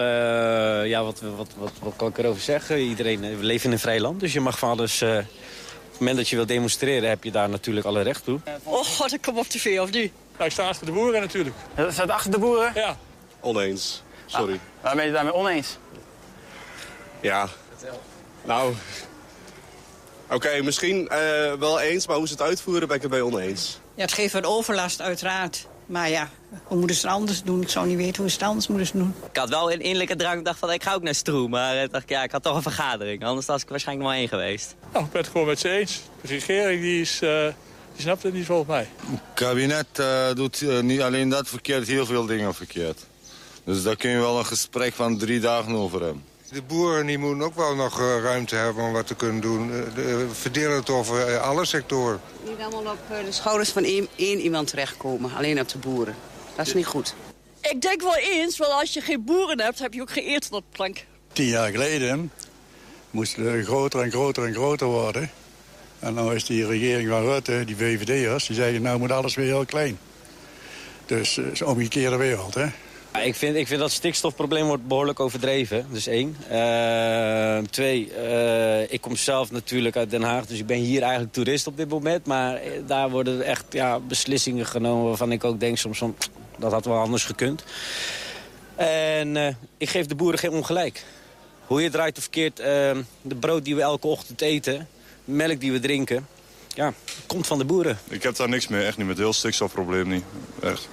ja, wat, wat, wat, wat, kan ik erover zeggen? Iedereen, we leven in een vrij land, dus je mag van alles... Uh, op het moment dat je wilt demonstreren, heb je daar natuurlijk alle recht toe. Oh, god, ik kom op tv, of niet? Ja, ik sta achter de boeren natuurlijk. Je staat achter de boeren? Ja. Oneens, sorry. Ah, waar ben je daarmee oneens? Ja, nou... Oké, okay, misschien uh, wel eens, maar hoe ze het uitvoeren ben ik het bij oneens. Ja, het geeft wat overlast, uiteraard. Maar ja, hoe moeten ze het anders doen? Ik zou niet weten hoe ze het anders moeten doen. Ik had wel een innerlijke drang, dacht van ik ga ook naar Stroe. Maar ik dacht, ja, ik had toch een vergadering. Anders was ik waarschijnlijk nog één geweest. Nou, ik ben het gewoon met ze eens. De regering die is, uh, die snapt het niet volgens mij. Het kabinet uh, doet uh, niet alleen dat verkeerd, heel veel dingen verkeerd. Dus daar kun je wel een gesprek van drie dagen over hebben. De boeren die moeten ook wel nog ruimte hebben om wat te kunnen doen. De, verdelen het over alle sectoren. Niet allemaal op de schouders van één, één iemand terechtkomen. Alleen op de boeren. Dat is niet goed. Ik denk wel eens, want als je geen boeren hebt, heb je ook geen eten op plank. Tien jaar geleden moest het groter en groter en groter worden. En nu is die regering van Rutte, die VVD'ers, die zeggen nou moet alles weer heel klein. Dus het is een omgekeerde wereld, hè. Ik vind, ik vind dat stikstofprobleem wordt behoorlijk overdreven. Dus één. Uh, twee, uh, ik kom zelf natuurlijk uit Den Haag. Dus ik ben hier eigenlijk toerist op dit moment. Maar daar worden echt ja, beslissingen genomen waarvan ik ook denk soms dat had wel anders gekund. En ik geef de boeren geen ongelijk. Hoe je draait of verkeerd, de brood die we elke ochtend eten... melk die we drinken, ja, komt van de boeren. Ik heb daar niks mee, echt niet met heel stikstofprobleem niet. Echt.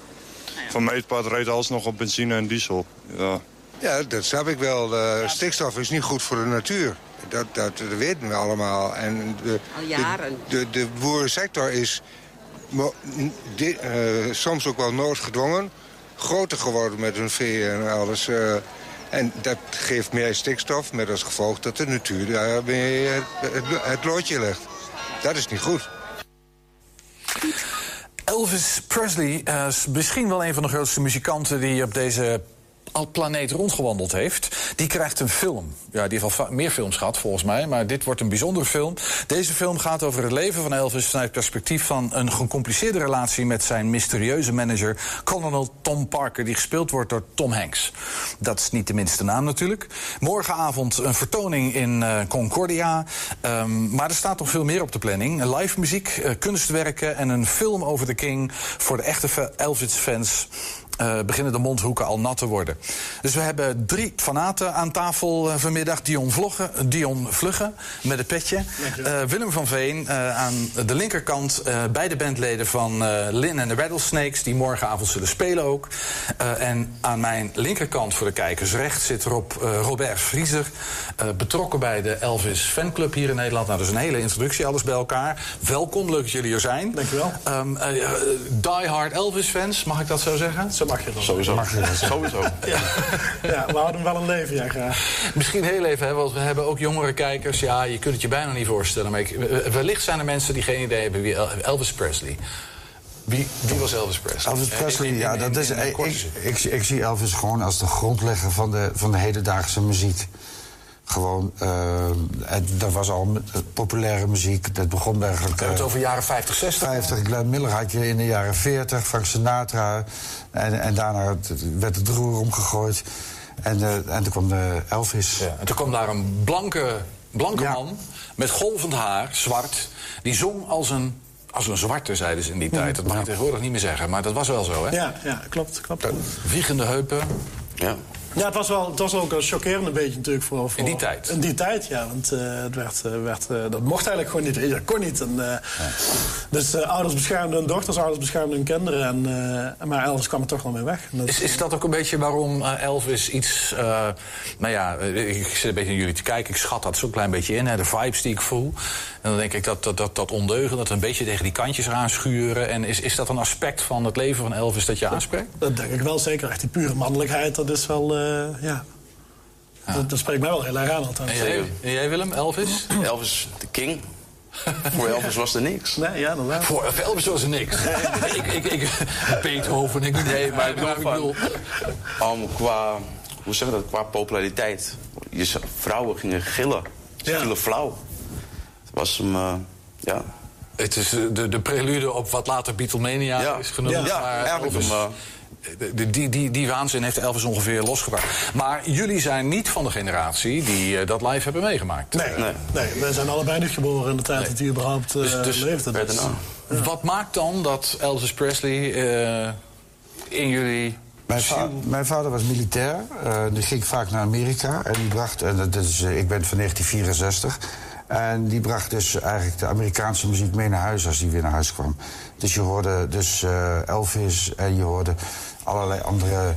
Van mijn part rijdt alles nog op benzine en diesel. Ja, ja dat snap ik wel. Uh, stikstof is niet goed voor de natuur. Dat, dat, dat weten we allemaal. En de, Al jaren. De, de, de boerensector is di, uh, soms ook wel noodgedwongen. Groter geworden met hun vee en alles. Uh, en dat geeft meer stikstof met als gevolg dat de natuur daarmee het, het, het loodje legt. Dat is niet goed. Elvis Presley is misschien wel een van de grootste muzikanten die op deze planeet rondgewandeld heeft. Die krijgt een film. Ja, die heeft al meer films gehad volgens mij, maar dit wordt een bijzondere film. Deze film gaat over het leven van Elvis vanuit het perspectief van een gecompliceerde relatie met zijn mysterieuze manager, Colonel Tom Parker, die gespeeld wordt door Tom Hanks. Dat is niet de minste naam natuurlijk. Morgenavond een vertoning in uh, Concordia. Um, maar er staat nog veel meer op de planning. Live muziek, uh, kunstwerken en een film over de King voor de echte Elvis-fans. Uh, beginnen de mondhoeken al nat te worden. Dus we hebben drie fanaten aan tafel uh, vanmiddag. Dion, Vloggen, Dion Vluggen met het petje. Uh, Willem van Veen aan de linkerkant. beide bandleden van Lin en de Rattlesnakes... die morgenavond zullen spelen ook. en aan mijn linkerkant voor de kijkers rechts zit Rob, Robert Vriezer... betrokken bij de Elvis Fanclub hier in Nederland. Nou, dat is een hele introductie, alles bij elkaar. Welkom, leuk dat jullie er zijn. Dank je wel. Um, die hard Elvis-fans, mag ik dat zo zeggen? Zo mag je dat. Sowieso. Mag je dat Sowieso. Ja. ja, we houden hem wel een leven, ja, graag. Misschien heel even, hè, want we hebben ook jongere kijkers. Ja, je kunt het je bijna niet voorstellen. Maar ik, wellicht zijn er mensen die geen idee hebben wie Elvis Presley... Wie, wie, was Elvis Presley? Elvis Presley, in, in, ja, dat is. Ik, ik, ik, zie Elvis gewoon als de grondlegger van de, van de hedendaagse muziek. Gewoon, uh, het, dat was al populaire muziek. Dat begon eigenlijk. Uh, het over jaren 50, 60. 50. Glenn Miller had je in de jaren 40, Frank Sinatra. En, en daarna werd het roer omgegooid. En, uh, en toen kwam de Elvis. Ja, en toen kwam daar een blanke, blanke ja. man met golvend haar, zwart. Die zong als een als een zwarte, zeiden ze in die tijd. Dat mag je tegenwoordig niet meer zeggen, maar dat was wel zo, hè? Ja, ja klopt. klopt. Wiegende heupen. Ja. Ja, het was, wel, het was ook een chockerende beetje natuurlijk voor, voor... In die tijd? In die tijd, ja. Want uh, het werd, uh, werd, uh, dat mocht eigenlijk gewoon niet. Dat kon niet. En, ja. Dus ouders beschermden hun dochters, ouders beschermden hun kinderen. En, maar Elvis kwam er toch wel mee weg. Dat, is, is dat ook een beetje waarom Elvis iets... nou ja, ik zit een beetje naar jullie te kijken. Ik schat dat zo'n klein beetje in, hè, de vibes die ik voel. En dan denk ik dat dat, dat, dat ondeugen, dat een beetje tegen die kantjes eraan schuren. En is, is dat een aspect van het leven van Elvis dat je aanspreekt? Dat denk ik wel zeker. Echt die pure mannelijkheid, dat is wel... Uh, ja. ja. Dat, dat, spreekt mij wel heel erg aan altijd. En jij, en jij Willem, Elvis? Elvis, de king. Voor Elvis was er niks. Nee, ja, inderdaad. Voor Elvis was er niks. ik, ik, ik, Beethoven, ik Nee, maar ik bedoel, van, um, qua, hoe zeg je dat, qua populariteit. Je, vrouwen gingen gillen. Ze vielen flauw. Het was hem, eh, ja. Het is de, de prelude op wat later Beatlemania Ja. is genoemd. Ja, eigenlijk Elvis- hem, de- die, die, die waanzin heeft Elvis ongeveer losgebracht. Maar jullie zijn niet van de generatie die eh, dat live hebben meegemaakt. Nee, nee. wij zijn allebei niet geboren in de tijd dat hij überhaupt eh, Dus- dus- leefde. Dus, Wat maakt dan dat Elvis Presley eh, in jullie... Mijn, va- mijn vader was militair. eh, die ging vaak naar Amerika. En die bracht, en dat is, eh, ik ben van 1964. En die bracht dus eigenlijk de Amerikaanse muziek mee naar huis als hij weer naar huis kwam. Dus je hoorde dus eh, Elvis en je hoorde allerlei andere,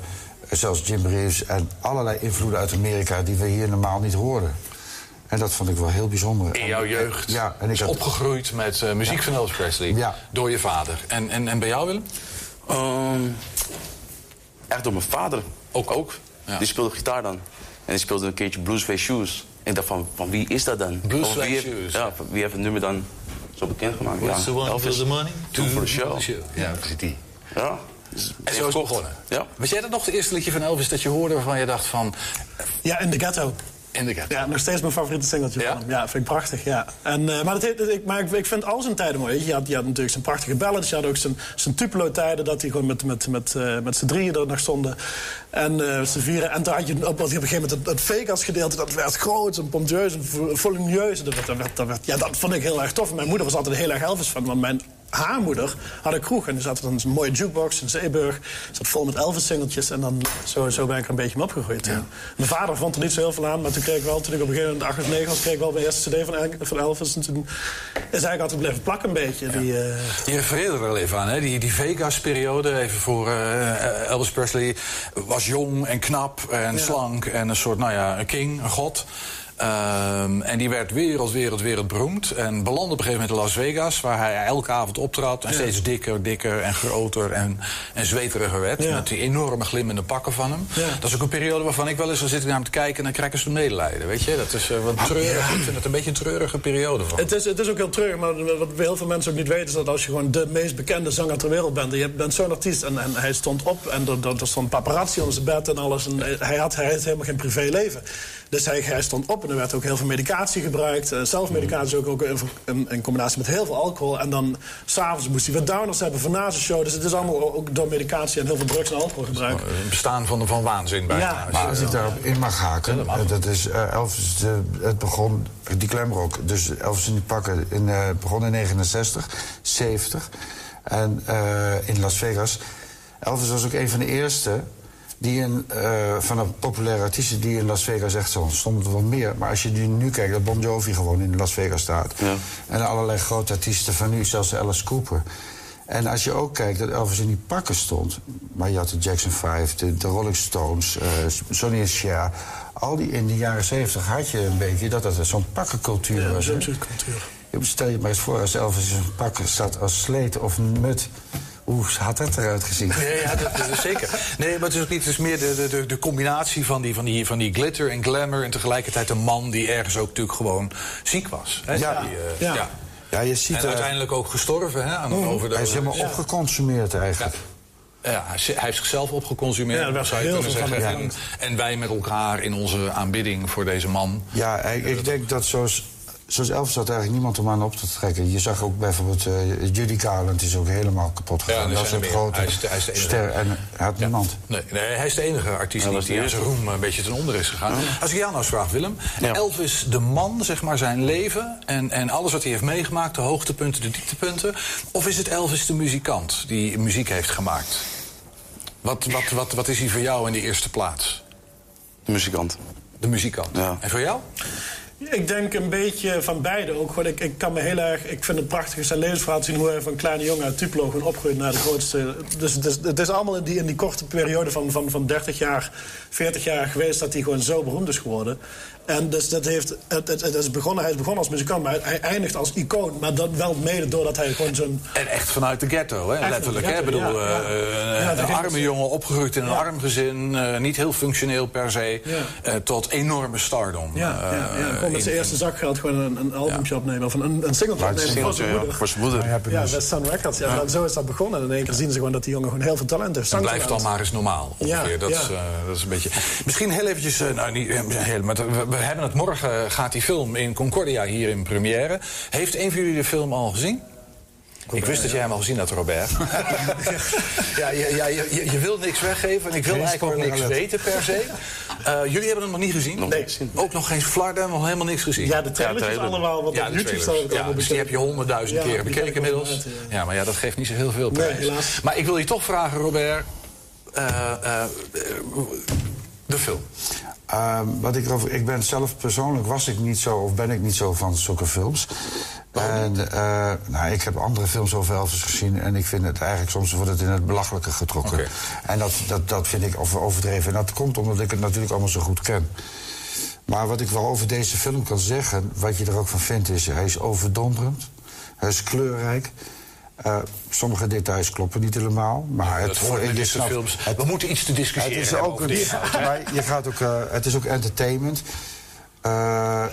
zelfs Jim Reeves... en allerlei invloeden uit Amerika die we hier normaal niet hoorden. En dat vond ik wel heel bijzonder. In jouw jeugd Ja, en ik is had- opgegroeid met eh, muziek Ja. van Elvis Presley. Ja. Door je vader. En, en, en bij jou, Willem? Ehm, echt door mijn vader. Ook? Ook? Die speelde gitaar dan. En die speelde een keertje Bluesface Shoes. En ik dacht van, van wie is dat dan? Of wie heeft-. Ja, van wie heeft het nummer dan zo bekend gemaakt? What's ja, the one Elvis. for the money? Two for the show. Ja, precies die. Ja. dus En zo is het begonnen. Ja. Was jij dat nog de eerste liedje van Elvis dat je hoorde waarvan je dacht van... Ja, in de ghetto. In de ghetto. Ja, nog steeds mijn favoriete singeltje van hem. Ja, vind ik prachtig, ja. En, eh, maar dat, ik, maar ik, ik vind al zijn tijden mooi. Je had, je had natuurlijk zijn prachtige ballads. Je had ook zijn, zijn Tupelo-tijden... dat hij gewoon met, met, met, eh, met z'n drieën er nog stonden. En eh z'n vieren. En toen had je op, op een gegeven moment het, het Vegas-gedeelte... dat werd groot en pompieus en vo- volumineus. Dat, werd, dat, werd, dat, werd- ja, dat vond ik heel erg tof. Mijn moeder was altijd heel erg Elvis van. Want mijn haar moeder had een kroeg. En er zat dan een mooie jukebox in Zeeburg. zat vol met Elvis-singeltjes. En dan, zo, zo ben ik er een beetje mee opgegroeid. ja. Mijn vader vond er niet zo heel veel aan. Maar toen kreeg ik wel, toen ik op een gegeven moment 8 of 9 was... kreeg ik wel mijn eerste cd van, van Elvis. En toen is eigenlijk altijd blijven plakken een beetje. Die, eh, Je refereerde er al even aan, hè? die, die Vegas-periode, even voor eh, Elvis Presley, was jong en knap en slank en een soort, nou ja, een king, een god. Ehm, en die werd wereld, wereld, wereld beroemd. En belandde op een gegeven moment in Las Vegas, waar hij elke avond optrad. En Ja. steeds dikker, dikker en groter en, en zweteriger werd. Ja. Met die enorme glimmende pakken van hem. Ja. Dat is ook een periode waarvan ik wel eens, dan zit ik naar hem te kijken en dan krijg ik zo'n medelijden. Weet je, dat is eh, wat treurig. Ik vind het een beetje een treurige periode van. Het is, het is ook heel treurig, maar wat heel veel mensen ook niet weten... is dat als je gewoon de meest bekende zanger ter wereld bent... en je bent zo'n artiest en, en hij stond op en er, er, er stond paparazzi onder zijn bed en alles... en hij had, hij had helemaal geen privéleven. Dus hij, hij stond op en er werd ook heel veel medicatie gebruikt. eh, zelfmedicatie ook, ook in, in, in combinatie met heel veel alcohol. En dan s'avonds moest hij weer downers hebben voor na zijn show. Dus het is allemaal ook door medicatie en heel veel drugs en alcoholgebruik. Een bestaan van, van waanzin bijna. Ja, Maar als ik daarop in mag haken, eh, dat is eh, Elvis, de, het begon, die glamrock, dus Elvis in die pakken, in, eh, begon in 69, 70, en eh, in Las Vegas. Elvis was ook een van de eerste die in, eh, van de populaire artiesten die in Las Vegas echt zo stonden er wel meer. Maar als je nu, nu kijkt, dat Bon Jovi gewoon in Las Vegas staat. En allerlei grote artiesten van nu, zelfs Alice Cooper. En als je ook kijkt dat Elvis in die pakken stond. Maar je had de Jackson 5, de, de Rolling Stones, eh Sonny en Cher. Al die in de jaren 70 had je een beetje dat het zo'n pakkencultuur Ja, was. Ja, Stel je maar eens voor als Elvis in een pak staat als sleet of mut. Hoe had dat eruit gezien? Nee, ja, dat, dat is zeker. Nee, maar het is ook niet. Het is meer de, de- de, combinatie van die, van, die, van die glitter en glamour. En tegelijkertijd een man die ergens ook natuurlijk gewoon ziek was. Hè? Ja. Die, eh, Ja. ja. Ja, je ziet En er- uiteindelijk ook gestorven hè, aan een overdosis. Hij is helemaal Ja. opgeconsumeerd eigenlijk. Ja, hij is- hij heeft zichzelf opgeconsumeerd, Ja, werd zou je heel kunnen zeggen. En wij met elkaar in onze aanbidding voor deze man. Ja, ik, ik denk dat zoals, zoals Elvis had eigenlijk niemand om aan op te trekken. Je zag ook bijvoorbeeld uh, Judy Garland is ook helemaal kapot gegaan. Ja, er dat zijn een grote Hij is de- hij is de enige. ster en hij had niemand. Nee, nee, hij is de enige artiest Ja, die, is in zijn roem een beetje ten onder is gegaan. Als ik jou nou eens vraag, Willem. Elvis, de man, zeg maar, zijn leven en, en alles wat hij heeft meegemaakt, de hoogtepunten, de dieptepunten. Of is het Elvis de muzikant die muziek heeft gemaakt? Wat, wat, wat, wat is hij voor jou in de eerste plaats? De muzikant. De muzikant. Ja. En voor jou? Ik denk een beetje van beide ook. Gewoon, ik, ik kan me heel erg. Ik vind het prachtig zijn levensverhaal zien hoe hij van een kleine jongen uit Tupelo gewoon opgroeit naar de grootste. Dus het is, het is allemaal in die, in die korte periode van, van, van 30 jaar, 40 jaar geweest dat hij gewoon zo beroemd is geworden. En dus dat heeft. Het, het, het is begonnen, hij is begonnen als muzikant, maar hij, eindigt als icoon. Maar dat wel mede doordat hij gewoon zo'n. En echt vanuit de ghetto, hè? Echt letterlijk. hè? bedoel, ja, eh, ja. eh, een arme het- jongen opgegroeid in een arm gezin, eh, niet heel functioneel per se, Ja. eh, tot enorme stardom. Ja, ja, ja, gewoon met zijn eerste zakgeld gewoon een, een albumje opnemen. Of een, een singeltje opnemen voor zijn singeltje, ja, moeder. voor zijn moeder. Ja, West Sun Records. Ja, en zo is dat begonnen. En in één keer zien ze gewoon dat die jongen gewoon heel veel talent heeft. Dan blijft dan maar eens normaal. Ongeveer. Ja, dat, ja. Is, eh, dat is een beetje. Misschien heel eventjes. nou, niet, heel, maar we, hebben het morgen. Gaat die film in Concordia hier in première. Heeft een van jullie de film al gezien? ik wist dat jij hem al gezien had, Robert. ja, ja, ja, je, je- je wil niks weggeven en ik wil Geen eigenlijk ook niks weten per se. Eh, jullie hebben hem nog niet gezien? Nee. Ook nog geen flarden, nog helemaal niks gezien? Ja, de trailers trailer. allemaal. Wat Ja, op de YouTube staat. Ja, dus die heb je honderdduizend die bekeken inmiddels. inderdaad, Ja, maar ja, dat geeft niet zo heel veel Nee, prijs. helaas. Maar ik wil je toch vragen, Robert. eh, eh, eh, de film. Ehm, wat ik, erover, ik ben zelf persoonlijk was ik niet zo, of ben ik niet zo van zulke films. En, eh, nou, ik heb andere films over Elvis gezien en ik vind het eigenlijk soms wordt het in het belachelijke getrokken. En dat, dat, dat vind ik over- overdreven. En dat komt omdat ik het natuurlijk allemaal zo goed ken. Maar wat ik wel over deze film kan zeggen, wat je er ook van vindt, is hij is overdonderend. Hij is kleurrijk. Eh, sommige details kloppen niet helemaal. Maar het, dit soort snapt- films. We moeten iets te discussiëren Het is ook een, maar je gaat ook, eh, het is ook entertainment. Eh,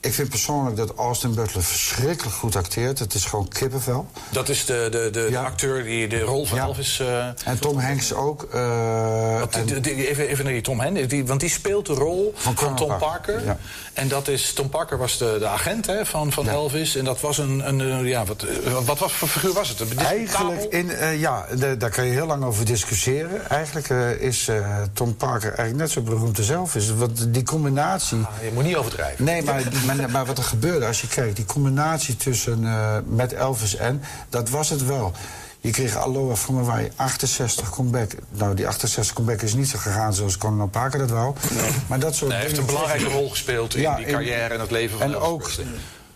ik vind persoonlijk dat Austin Butler verschrikkelijk goed acteert. Het is gewoon kippenvel. Dat is de, de, de, acteur die de rol van Ja. Elvis... eh, En Tom Hanks ook. eh, want en- die- die- even, even naar die Tom Hanks, die, want die speelt de rol van, Tom Parker, Parker. ja. En dat is, Tom Parker was de, de agent hè, van, van. Elvis. En dat was een, een ja, wat, eh, wat, wat voor figuur was het? Een Eigenlijk, in, ja, de- daar kan je heel lang over discussiëren. Eigenlijk is Tom Parker eigenlijk net zo beroemd als Elvis. Want die combinatie... Ah, je moet niet overdrijven. Nee, maar, maar, maar wat er gebeurde, als je kijkt, die combinatie tussen eh, met Elvis en, dat was het wel. Je kreeg Aloha from Hawaii, 68 comeback. Nou, die 68 comeback is niet zo gegaan zoals Conan Parker dat wou. Maar dat soort Nee, hij heeft een belangrijke rol gespeeld in Ja, die in- carrière en het leven van En Elvis ook Presley.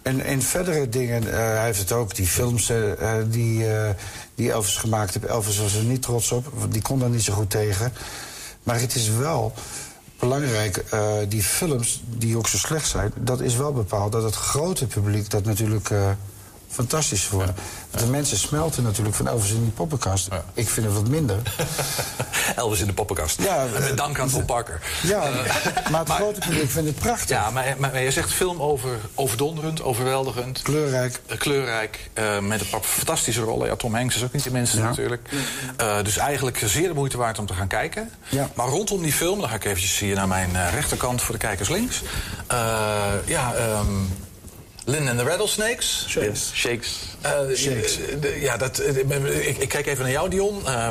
en in verdere dingen, eh, hij heeft het ook, die films eh, die, eh, die Elvis gemaakt heeft. Elvis was er niet trots op, want die kon daar niet zo goed tegen. Maar het is wel belangrijk, eh, die films die ook zo slecht zijn, dat is wel bepaald dat het grote publiek dat natuurlijk eh, fantastisch vond. De mensen smelten natuurlijk van Elvis in die poppenkast. Ik vind het wat minder. Elvis in de poppenkast. Ja, met eh, dank aan Tom Parker. Ja, Eh, maar het grote publiek vindt het prachtig. Ja, maar, maar, maar je zegt film over overdonderend, overweldigend. Kleurrijk. Eh, kleurrijk, eh, met een paar fantastische rollen. Ja, Tom Hanks is ook niet de minste Ja. natuurlijk. Eh, dus eigenlijk zeer de moeite waard om te gaan kijken. Ja. Maar rondom die film, dan ga ik eventjes hier naar mijn eh, rechterkant voor de kijkers links. Eh, ja, ehm Lynn and the Rattlesnakes. Shakes. Shakes. Eh, de- ja, dat, eh, ik, ik kijk even naar jou, Dion. Eh,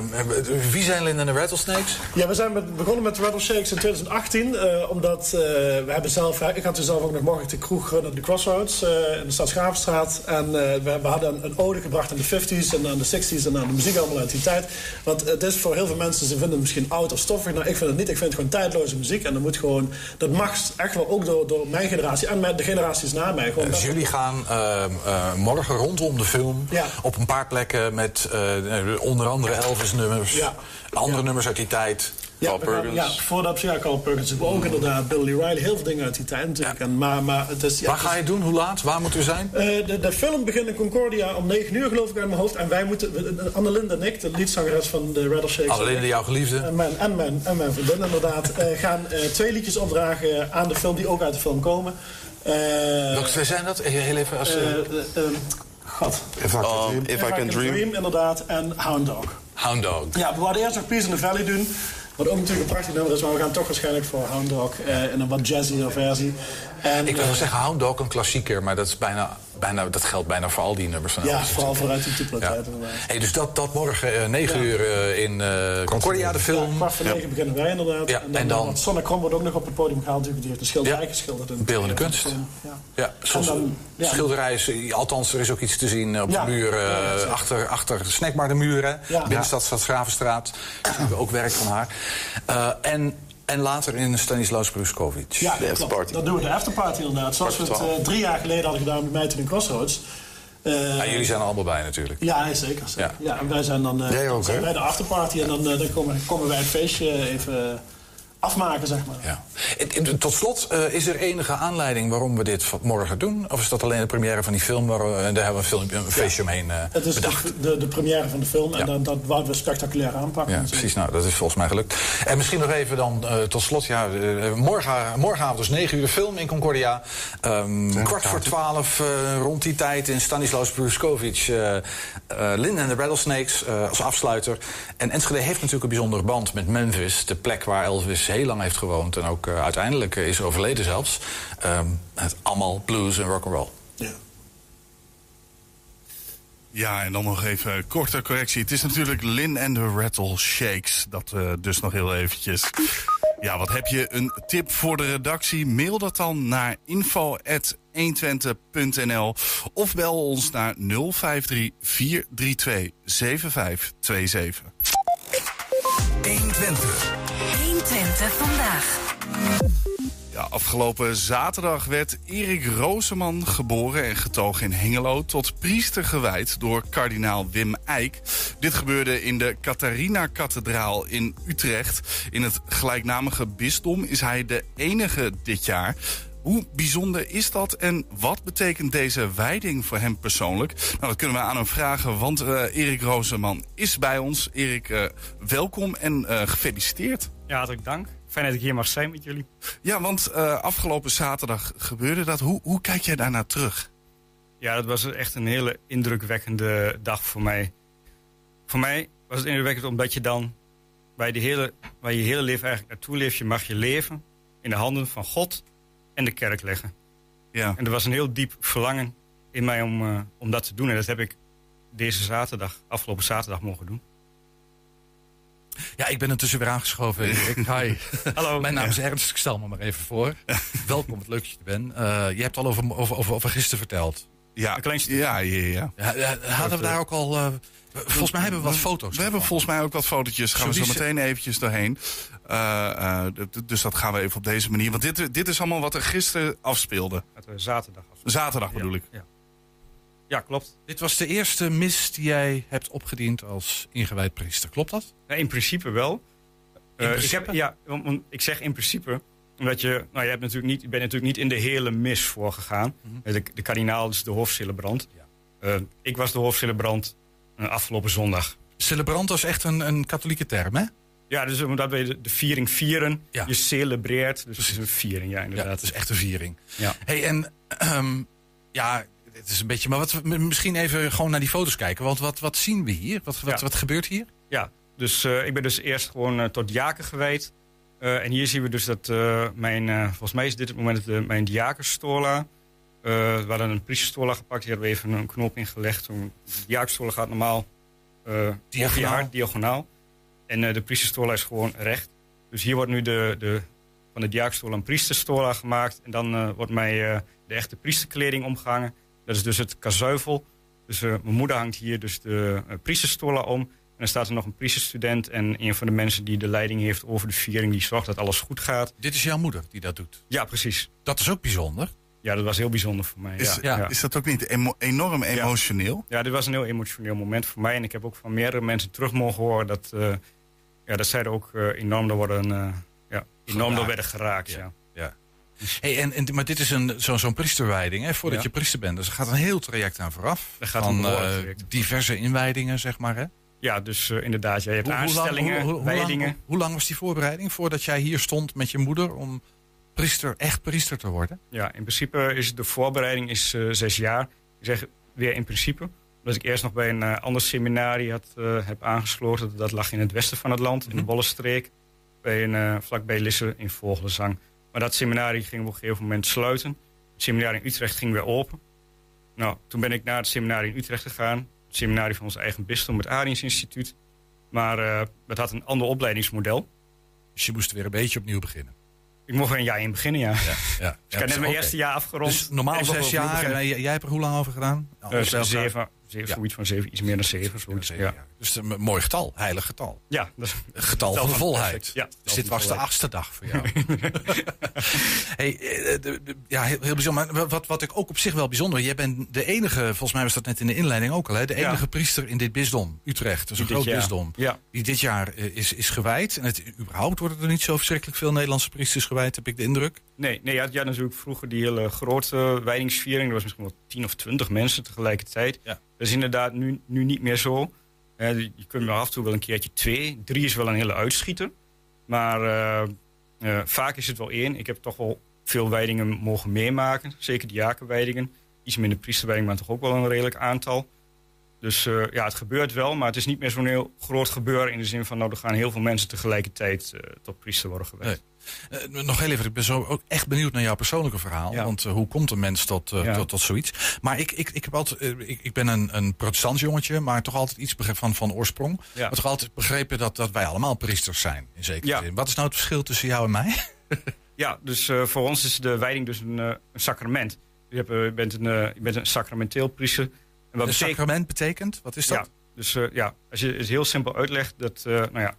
wie zijn Lynn and the Rattlesnakes? Ja, we zijn met, begonnen met Rattle Shakes in 2018. eh, omdat eh, we hebben zelf... Ik had toen zelf ook nog morgen de kroeg runnen, de Crossroads eh, in de stad Gravenstraat. En eh, we, we hadden een, een ode gebracht aan de 50s en aan de 60s en aan de muziek allemaal uit die tijd. Want het is voor heel veel mensen, ze vinden het misschien oud of stoffig. Nou, ik vind het niet. Ik vind het gewoon tijdloze muziek. En dat moet gewoon... Dat mag echt wel ook door, door mijn generatie en de generaties na mij. Gewoon Dus jullie gaan ehm, eh, morgen rondom de film Ja. op een paar plekken met eh, onder andere Elvis-nummers, Ja. andere nummers uit die tijd. Ja, we gaan- ja, voordat ja, Carl Perkins, maar ook inderdaad Billy Riley, heel veel dingen uit die tijd natuurlijk. En, maar, maar het is, ja, Waar ga je doen? Hoe laat? Waar moet u zijn? Eh, de, de film begint in Concordia om 9 uur geloof ik uit mijn hoofd. En wij moeten, we- Annelinde en ik, de liedzangeres van de Rattleshakes. Annelinde, jouw geliefde. En mijn, en mijn, en mijn vriendin inderdaad. eh, gaan eh, twee liedjes opdragen aan de film die ook uit de film komen. Eh, Welke twee zijn dat? Eh, Heel even als... eh, eh, eh, eh, God. If I Can Um, Dream. if I Can Dream. inderdaad. En Hound Dog. Hound Dog. Ja, we hadden eerst nog Peace in the Valley doen. Wat ook natuurlijk een prachtig nummer is, maar we gaan toch waarschijnlijk voor Hound Dog eh, in een wat jazzier versie. En, Ik wil wel eh, zeggen Hound Dog, een klassieker, maar dat, is bijna, bijna, dat geldt bijna voor al die nummers van Ja, Elvis. vooral vooruit die inderdaad. Hey, dus dat, dat morgen eh 9 Ja. uur eh, in eh, Concordia, de film. Ja, kwart voor negen beginnen wij inderdaad. En dan, en dan- Sonne Krom wordt ook nog op het podium gehaald. natuurlijk. Die heeft een schilderij geschilderd. in- Beeldende kunst. Ja. Ja, soms En dan- ja. schilderij is, althans, er is ook iets te zien op de muur, eh, achter, achter de snackbar de muren. Binnenstad Stad Gravenstraat. Daar zien we ook werk van haar. Eh, en, en later in Stanislaus Bruskovic. Ja, dat klopt. Dan doen we de afterparty inderdaad. Zoals we het eh, drie jaar geleden hadden gedaan met mij toen in Crossroads. Eh, Ja, jullie zijn er allemaal bij natuurlijk. Ja, nee, zeker. zeker. Ja. en wij zijn dan, eh, ook, zijn bij de afterparty en dan, dan komen, komen wij het feestje even afmaken, zeg maar. Ja. En- en Tot slot, eh, is er enige aanleiding waarom we dit morgen doen? Of is dat alleen de première van die film? Waar we, en daar hebben we een, film, een feestje omheen eh, Het is bedacht. de, de, de première van de film en dat, dat wouden we spectaculair aanpakken. Ja, precies. Nou, dat is volgens mij gelukt. En misschien nog even dan eh, tot slot. Ja, eh, morgen, morgenavond dus 9 uur de film in Concordia. Ehm, kwart voor 12 eh, rond die tijd in Stanislaus Bruskovic. eh eh, Lynn and the Rattlesnakes eh, als afsluiter. En Enschede heeft natuurlijk een bijzondere band met Memphis. De plek waar Elvis heel lang heeft gewoond. En ook eh, uiteindelijk is overleden zelfs. Ehm, het allemaal blues en rock'n'roll. Ja, en dan nog even een korte correctie. Het is natuurlijk Lin and the Rattle Shakes. Dat eh, dus nog heel eventjes. Ja, wat heb je een tip voor de redactie? Mail dat dan naar info.120.nl of bel ons naar 053 432 7527. 120. 120 vandaag. Ja, afgelopen zaterdag werd Erik Rooseman geboren en getogen in Hengelo tot priester gewijd door kardinaal Wim Eijk. Dit gebeurde in de Catharina-kathedraal in Utrecht. In het gelijknamige bisdom is hij de enige dit jaar. Hoe bijzonder is dat en wat betekent deze wijding voor hem persoonlijk? Nou, dat kunnen we aan hem vragen, want eh, Erik Rooseman is bij ons. Erik, eh, welkom en eh, gefeliciteerd. Ja, hartelijk dank. Fijn dat ik hier mag zijn met jullie. Ja, want eh, afgelopen zaterdag gebeurde dat. Hoe, hoe kijk jij daarnaar terug? Ja, dat was echt een hele indrukwekkende dag voor mij. Voor mij was het indrukwekkend omdat je dan bij de hele, waar je hele leven eigenlijk naartoe leeft, je mag je leven in de handen van God en de kerk leggen. Ja. En er was een heel diep verlangen in mij om, eh, om dat te doen. En dat heb ik deze zaterdag, afgelopen zaterdag, mogen doen. Ja, ik ben intussen weer aangeschoven. Erik. Hi. Hallo. Mijn naam is Ernst, ik stel me maar even voor. Welkom, wat leuk dat je er bent. Eh, je hebt al over, over, over, over gisteren verteld. Ja, ja, ja, ja. Ja, ja, hadden we daar ook al... eh, volgens mij hebben we wat foto's. We hebben volgens mij ook wat fotootjes. Gaan we zo meteen eventjes doorheen. Eh, eh, dus dat gaan we even op deze manier. Want dit, dit is allemaal wat er gisteren afspeelde. Dat we zaterdag Zaterdag bedoel ik. Ja. Ja, klopt. Dit was de eerste mis die jij hebt opgediend als ingewijd priester. Klopt dat? Ja, in principe wel. In Eh, principe? Ik, heb, ja, ik zeg in principe, omdat je, nou, je, hebt natuurlijk niet, je bent natuurlijk niet in de hele mis voorgegaan. Mhm. De, de kardinaal is de hoofdcelebrant. Eh, ik was de hoofdcelebrant eh, afgelopen zondag. Celebrant was echt een, een katholieke term, hè? Ja, dus omdat we de, de viering vieren, je celebreert. Dus het is een viering, ja, inderdaad. Ja, het is echt een viering. Ja. Hey, en ehm, ja, het is een beetje... Maar wat, misschien even gewoon naar die foto's kijken. Want wat, wat zien we hier? Wat, wat, Ja. wat gebeurt hier? Ja, dus eh, ik ben dus eerst gewoon eh, tot diaken gewijd. Eh, en hier zien we dus dat mijn, volgens mij is dit het moment de, mijn diakenstola. We hadden een priesterstola gepakt, hier hebben we even een knop in gelegd. Een diakenstola gaat normaal Diagonaal. diagonaal. En de priesterstola is gewoon recht. Dus hier wordt nu de, de, van de diakenstola een priesterstola gemaakt. En dan wordt mij de echte priesterkleding omgehangen. Dat is dus het kazuivel. Dus eh, mijn moeder hangt hier dus de uh, om. En dan staat er nog een priesterstudent en een van de mensen die de leiding heeft over de viering, die zorgt dat alles goed gaat. Dit is jouw moeder die dat doet? Ja, precies. Dat is ook bijzonder. Ja, dat was heel bijzonder voor mij. Is, ja, ja. is dat ook niet emo- enorm emotioneel? Ja, dit was een heel emotioneel moment voor mij. En ik heb ook van meerdere mensen terug mogen horen dat, eh, ja, dat zij er ook enorm door worden, eh, ja, enorm door werden geraakt. Ja. Hey, en, en, maar dit is een, zo, zo'n priesterwijding, hè, voordat Ja. je priester bent. Dus er gaat een heel traject aan vooraf. Er gaat van eh, diverse inwijdingen, zeg maar. Hè? Ja, dus eh, inderdaad, ja, je hebt Hoe- lang- aanstellingen, hoe- hoe- hoe wijdingen. lang- hoe lang was die voorbereiding voordat jij hier stond met je moeder om priester, echt priester te worden? Ja, in principe is de voorbereiding is, eh, zes jaar. Ik zeg weer in principe. Omdat ik eerst nog bij een ander seminarie had, heb aangesloten. Dat lag in het westen van het land, in de Bollenstreek. Bij een, vlakbij Lisse in Vogelenzang. Maar dat seminarie ging op een gegeven moment sluiten. Het seminarie in Utrecht ging weer open. Nou, toen ben ik naar het seminarie in Utrecht gegaan. Het seminarie van ons eigen bisdom, het Ariens Instituut. Maar dat had een ander opleidingsmodel. Dus je moest weer een beetje opnieuw beginnen. Ik mocht er een jaar in beginnen, ja. ja. Dus ik heb net mijn oké. eerste jaar afgerond. Dus normaal zes jaar. En jij, jij hebt er hoe lang over gedaan? Eh, zeven, zeven Ja. zoiets van zeven, iets meer dan zeven. Zoiets, ja. Dus een mooi getal, heilig getal. Ja, dat is getal van de volheid. Ja, dus dit was de achtste dag voor jou. hey, eh, de- de- ja, heel, heel bijzonder. Maar wat, wat ik ook op zich wel bijzonder. Jij bent de enige, volgens mij was dat net in de inleiding ook al, hè, de Ja. enige priester in dit bisdom, Utrecht. Dat is een Die groot jaar. bisdom. Ja. Die dit jaar eh, is, is gewijd. En het, überhaupt worden er niet zo verschrikkelijk veel Nederlandse priesters gewijd, heb ik de indruk. Nee, nee je had natuurlijk vroeger die hele grote wijdingsviering. Er was misschien wel 10 of 20 mensen tegelijkertijd. Dat is inderdaad nu, nu niet meer zo. Je kunt maar af en toe wel een keertje twee. Drie is wel een hele uitschieter. Maar eh, eh, vaak is het wel één. Ik heb toch wel veel wijdingen mogen meemaken. Zeker de jakenwijdingen. Iets minder priesterwijdingen, maar toch ook wel een redelijk aantal. Dus eh, ja, het gebeurt wel, maar het is niet meer zo'n heel groot gebeuren... in de zin van, nou, er gaan heel veel mensen tegelijkertijd tot priester worden gewijd. Eh, nog heel even, ik ben zo ook echt benieuwd naar jouw persoonlijke verhaal. Want eh, hoe komt een mens tot, eh, Ja. tot, tot zoiets? Maar ik, ik, ik, heb altijd, ik, ik ben een, een protestants jongetje, maar toch altijd iets begrepen van, van oorsprong. Ja. Maar toch altijd begrepen dat, dat wij allemaal priesters zijn, in zekere zin. Wat is nou het verschil tussen jou en mij? Ja, dus voor ons is de wijding dus een, een sacrament. Je, hebt, je, bent een, je bent een sacramenteel priester. En Een betekent- sacrament betekent? Wat is dat? Ja, dus ja, als je het heel simpel uitlegt, dat nou ja,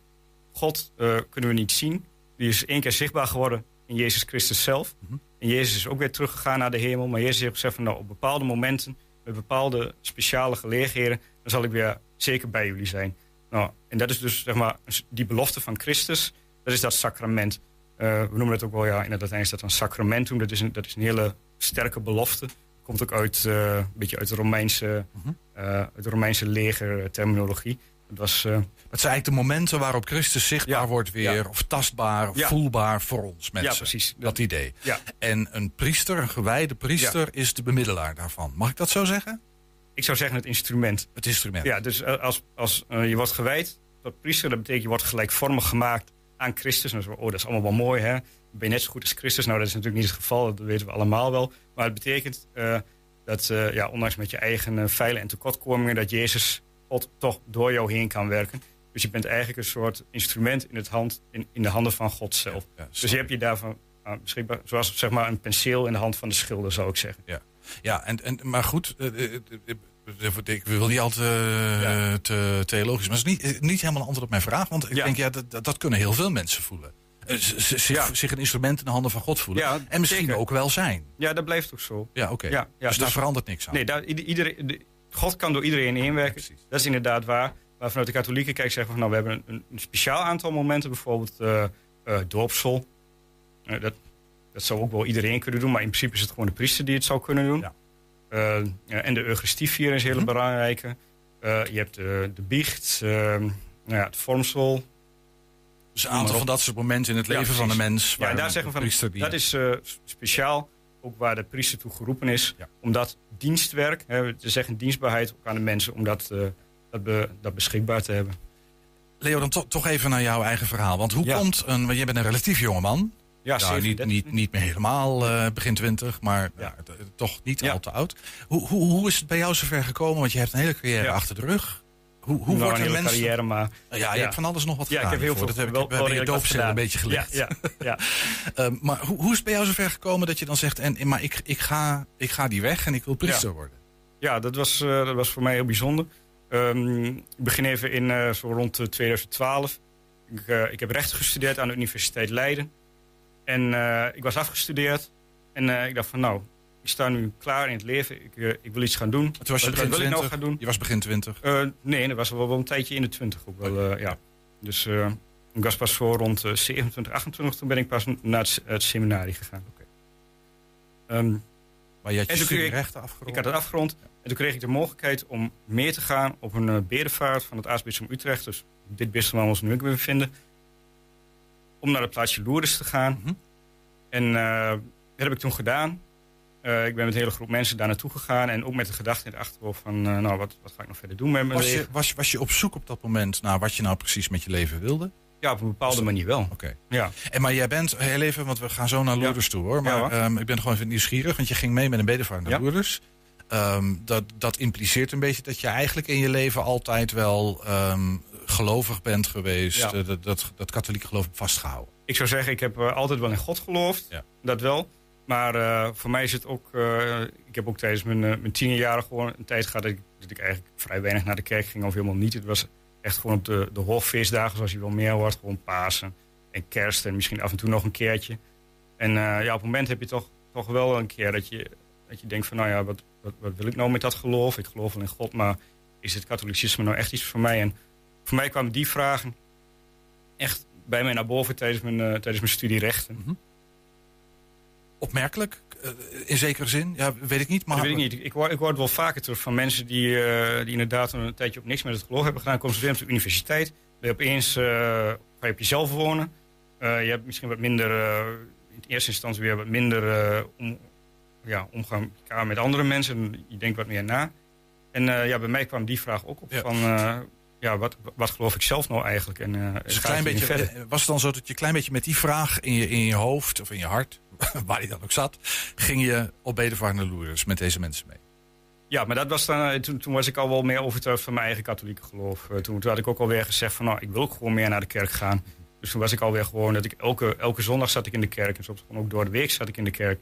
God kunnen we niet zien. Die is één keer zichtbaar geworden in Jezus Christus zelf. Mhm. En Jezus is ook weer teruggegaan naar de hemel. Maar Jezus heeft gezegd van nou, op bepaalde momenten, met bepaalde speciale gelegenheden, dan zal ik weer zeker bij jullie zijn. Nou, en dat is dus zeg maar die belofte van Christus, dat is dat sacrament. Eh, we noemen het ook wel, ja, in het Latijn is dat een sacramentum. Dat is een, dat is een hele sterke belofte. Komt ook uit, eh, een beetje uit de Romeinse, eh, uit de Romeinse legerterminologie. Was, eh, Het zijn eigenlijk de momenten waarop Christus zichtbaar wordt weer, of tastbaar, Ja. voelbaar voor ons mensen. Ja, precies. Dat idee. Ja. En een priester, een gewijde priester, is de bemiddelaar daarvan. Mag ik dat zo zeggen? ik zou zeggen het instrument. Het instrument. Ja, dus eh, als, als eh, je wordt gewijd tot priester, dat betekent je wordt gelijkvormig gemaakt aan Christus. En dan is, oh, dat is allemaal wel mooi, hè? Ben je net zo goed als Christus? Nou, dat is natuurlijk niet het geval, dat weten we allemaal wel. Maar het betekent dat, ja, ondanks met je eigen feilen en tekortkomingen, dat Jezus God toch door jou heen kan werken. Dus je bent eigenlijk een soort instrument in, het hand, in, in de handen van God zelf. dus je hebt je daarvan ah, beschikbaar, zoals zeg maar een penseel in de hand van de schilder, zou ik zeggen. Ja, ja en, en, maar goed, eh, ik wil niet al te, te theologisch, maar het is niet, niet helemaal een antwoord op mijn vraag. Want ik denk, ja, dat, dat, kunnen heel veel mensen voelen. Eh, z- z- zich, zich een instrument in de handen van God voelen. Ja, en misschien zeker. ook wel zijn. Ja, dat blijft ook zo. Ja, oké. Ja, ja, dus daar dus- verandert niks aan. Nee, daar, ieder- iedereen, de- God kan door iedereen inwerken. Dat is inderdaad waar. Maar vanuit de katholieke kijk zeggen we van, nou, we hebben een, een speciaal aantal momenten. Bijvoorbeeld eh eh, doopsel. Eh, dat, dat zou ook wel iedereen kunnen doen. Maar in principe is het gewoon de priester die het zou kunnen doen. Ja, en de Eucharistieviering is een hele belangrijke. Eh, je hebt de, de biecht. nou ja, het vormsel. Dus een aantal van dat soort momenten in het leven van de mens. Ja, waar daar zeggen we van, dat is speciaal ook waar de priester toe geroepen is. Om dat dienstwerk, hè, te zeggen dienstbaarheid ook aan de mensen, om dat, eh, dat, be- dat beschikbaar te hebben. Leo, dan to- toch even naar jouw eigen verhaal. Want hoe Ja. komt een. Want jij bent een relatief jonge man. Ja, niet, 37. niet, niet meer helemaal eh, begin twintig, maar ja, t- toch niet al te oud. Hoe, hoe, hoe is het bij jou zover gekomen? Want je hebt een hele carrière Ja. achter de rug. Hoe, hoe Nou, wordt een mens... carrière, maar... Ja, je hebt van alles nog wat Ja, ik gedaan heb heel veel- Dat heb ik wel- bij wel je doopcel een gedaan. beetje geleerd. Ja, ja, ja. Ehm, maar hoe, hoe is het bij jou zover gekomen dat je dan zegt... En, maar ik, ik, ga, ik ga die weg en ik wil priester worden? Ja, dat was, eh, dat was voor mij heel bijzonder. Ehm, ik begin even in eh, zo rond eh, 2012. Ik, eh, ik heb rechten gestudeerd aan de Universiteit Leiden. En ik was afgestudeerd. En ik dacht van nou, ik sta nu klaar in het leven. Ik, eh, ik wil iets gaan doen. Toen was je Wat- begin wat wil ik nou 20? gaan doen? Je was begin 20. Eh, nee, dat was wel, wel een tijdje in de 20 ook wel. eh, ja. Dus ik was pas zo rond eh, 27, 28. Toen ben ik pas naar het, het seminarie gegaan. Ehm, Maar je had je kreeg- rechten afgerond? Ik had het afgerond. En toen kreeg ik de mogelijkheid om mee te gaan op een bedevaart van het aartsbisdom Utrecht. Dus dit bisdom waar we ons nu ook bevinden. Om naar het plaatsje Lourdes te gaan. Mhm. En dat heb ik toen gedaan. Eh, ik ben met een hele groep mensen daar naartoe gegaan. En ook met de gedachte in het achterhoofd van... eh, nou, wat, wat ga ik nog verder doen met mijn Was je, was, was je op zoek op dat moment naar wat je nou precies met je leven wilde? Ja, op een bepaalde manier wel. Oké. Ja. En maar jij bent, heel even, want we gaan zo naar Lourdes toe hoor. Maar Ja, hoor. ehm, ik ben gewoon even nieuwsgierig, want je ging mee met een bedevaart naar Ja. Lourdes. Ehm, dat, dat impliceert een beetje dat je eigenlijk in je leven altijd wel ehm, gelovig bent geweest. Ja. eh, Dat, dat, dat katholieke geloof vastgehouden. Ik zou zeggen, ik heb eh, altijd wel in God geloofd. Dat wel. Maar eh, voor mij is het ook... eh, ik heb ook tijdens mijn, mijn tienerjaren gewoon een tijd gehad... Dat ik, dat ik eigenlijk vrij weinig naar de kerk ging of helemaal niet. Het was echt gewoon op de, de hoogfeestdagen, zoals je wel meer hoort. Gewoon Pasen en kerst en misschien af en toe nog een keertje. En ja, op het moment heb je toch, toch wel een keer dat je, dat je denkt van... nou ja, wat, wat, wat wil ik nou met dat geloof? Ik geloof wel in God, maar is het katholicisme nou echt iets voor mij? En voor mij kwamen die vragen echt bij mij naar boven tijdens mijn, uh, tijdens mijn studie rechten. Mhm. Opmerkelijk, uh, in zekere zin? Ja, weet ik niet. Maar... Dat weet ik niet. Ik hoor, ik hoor het wel vaker terug van mensen die, uh, die inderdaad een tijdje op niks met het geloof hebben gedaan. Komen ze weer op de universiteit. Ben je opeens ga je op jezelf wonen. je hebt misschien wat minder, in eerste instantie weer wat minder om, ja, omgang met andere mensen. Je denkt wat meer na. En ja, bij mij kwam die vraag ook op. Ja. Van, ja, wat, wat geloof ik zelf nou eigenlijk? En, uh, dus een klein beetje, verder. was het dan zo dat je een klein beetje met die vraag in je, in je hoofd of in je hart, waar die dan ook zat, ging je op bedevaart naar Lourdes met deze mensen mee? Ja, maar dat was dan, toen, toen was ik al wel meer overtuigd van mijn eigen katholieke geloof. Uh, toen, had ik ook alweer gezegd van nou, ik wil ook gewoon meer naar de kerk gaan. Dus toen was ik alweer gewoon dat ik elke, elke zondag zat ik in de kerk. En soms gewoon ook door de week zat ik in de kerk.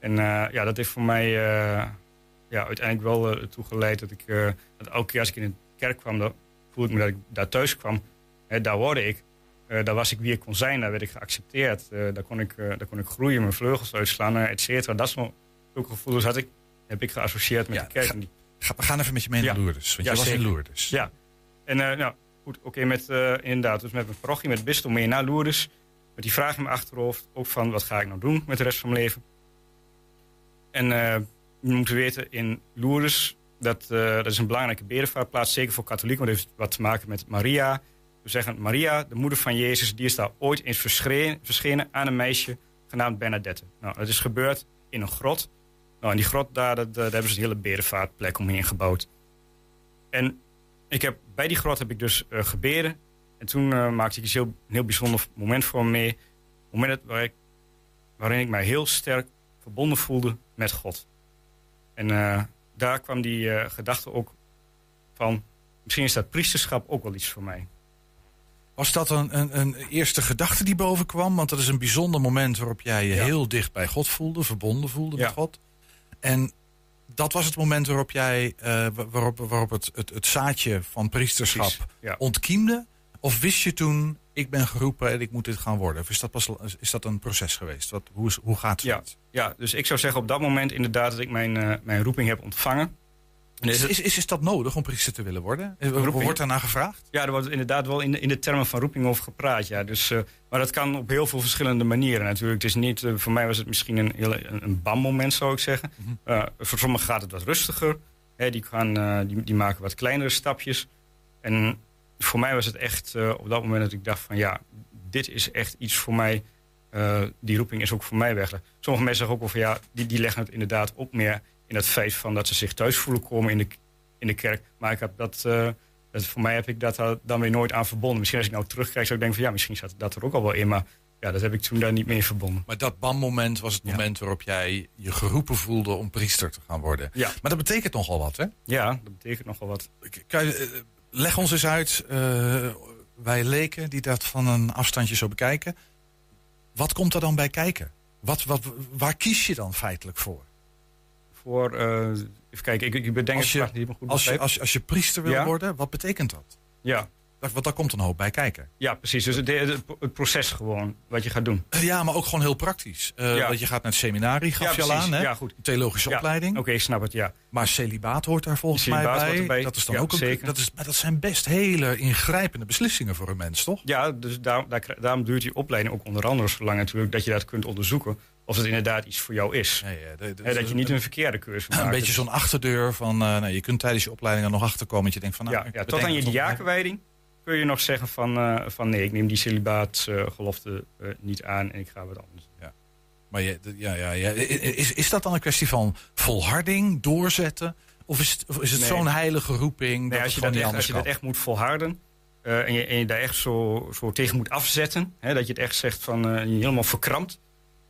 En uh, ja, dat heeft voor mij ja, uiteindelijk wel ertoe geleid dat ik dat elke keer als ik in de kerk kwam, dat, voelde ik me dat ik daar thuis kwam. Hè, daar hoorde ik. Uh, daar was ik wie ik kon zijn. Daar werd ik geaccepteerd. Uh, daar, kon ik, uh, daar kon ik groeien, mijn vleugels uitslaan, et cetera. Dat soort gevoelens had ik, heb ik geassocieerd met ja, de kerk. Ga, ga, we gaan even met je mee naar ja. Lourdes. Want ja, je was zeker. in Lourdes. Ja. En nou, goed, oké, okay, met inderdaad, dus met mijn parochie, met bisdom mee naar Lourdes. Met die vraag in mijn achterhoofd. Ook van, wat ga ik nou doen met de rest van mijn leven? En je moet weten, in Lourdes dat, dat is een belangrijke bedevaartplaats, zeker voor katholieken, want het heeft wat te maken met Maria. We zeggen, Maria, de moeder van Jezus, die is daar ooit eens verschenen, aan een meisje genaamd Bernadette. Nou, dat is gebeurd in een grot. Nou, in die grot, daar, daar hebben ze een hele bedevaartplek omheen gebouwd. En ik heb, bij die grot heb ik dus uh, gebeden. En toen uh, maakte ik een heel, een heel bijzonder moment voor me mee. Een moment waarin ik mij heel sterk verbonden voelde met God. En uh, daar kwam die gedachte ook van... misschien is dat priesterschap ook wel iets voor mij. Was dat een, een, een, eerste gedachte die boven kwam? Want dat is een bijzonder moment waarop jij je ja. heel dicht bij God voelde, verbonden voelde ja. met God. En dat was het moment waarop jij uh, waarop, waarop het, het, het, zaadje van priesterschap ja. ontkiemde. Of wist je toen, ik ben geroepen en ik moet dit gaan worden? Of is dat, pas, is dat een proces geweest? Wat, hoe, is, hoe gaat het? Ja, ja, dus ik zou zeggen op dat moment inderdaad dat ik mijn, uh, mijn roeping heb ontvangen. Is, is, is, is dat nodig om priester te willen worden? Roeping. Wordt daarna gevraagd? Ja, er wordt inderdaad wel in de, in de termen van roeping over gepraat. Ja. Dus, uh, maar dat kan op heel veel verschillende manieren natuurlijk. Het is niet, uh, voor mij was het misschien een, een, een bam-moment, zou ik zeggen. Uh, voor sommigen gaat het wat rustiger. Hè, die, gaan, die, die, maken wat kleinere stapjes. En voor mij was het echt op dat moment dat ik dacht van ja, dit is echt iets voor mij. die roeping is ook voor mij weg. Sommige mensen zeggen ook wel van ja, die, die leggen het inderdaad ook meer in het feit van dat ze zich thuis voelen komen in de, in de kerk. Maar ik heb dat, uh, dat, voor mij heb ik dat dan weer nooit aan verbonden. Misschien als ik nou terugkijk zou ik denken van ja, misschien zat dat er ook al wel in. Maar ja, dat heb ik toen daar niet mee verbonden. Maar dat bam-moment was het ja. moment waarop jij je geroepen voelde om priester te gaan worden. Ja. Maar dat betekent nogal wat, hè? Ja, dat betekent nogal wat. Kan je, uh, leg ons eens uit, uh, wij leken die dat van een afstandje zo bekijken. Wat komt er dan bij kijken? Wat, wat, waar kies je dan feitelijk voor? Voor. Uh, even kijken, ik, ik bedenk als je, het niet goed als je, als, je, als je priester wil ja? worden, wat betekent dat? Ja. Want daar komt een hoop bij kijken. Ja, precies. Dus het, het, het proces gewoon, wat je gaat doen. Ja, maar ook gewoon heel praktisch. Uh, ja. Je gaat naar het seminarie, gaf ja, je al aan, hè? Ja, goed. Theologische ja. opleiding. Oké, okay, ik snap het, ja. Maar celibaat hoort daar volgens mij bij. erbij. Dat is dan ook een, zeker. Dat, is, maar dat zijn best hele ingrijpende beslissingen voor een mens, toch? Ja, dus daar, daar, daarom duurt die opleiding ook onder andere zo lang natuurlijk... dat je dat kunt onderzoeken of het inderdaad iets voor jou is. Ja, de, He, dat je niet een verkeerde keuze maakt. Een beetje zo'n achterdeur van... Uh, nou, je kunt tijdens je opleiding er nog achterkomen... dat je denkt van... Nou, ja, ja, tot aan je diakenwijding kun je nog zeggen van, uh, van nee, ik neem die celibaatgelofte uh, niet aan en ik ga wat anders. Ja. Maar je, ja, ja, ja. Is, is dat dan een kwestie van volharding, doorzetten? Of is het, of is het nee. zo'n heilige roeping? Nee, dat als, je dat echt, als je dat echt moet volharden uh, en, je, en je daar echt zo, zo tegen moet afzetten, hè, dat je het echt zegt van uh, je helemaal verkrampt,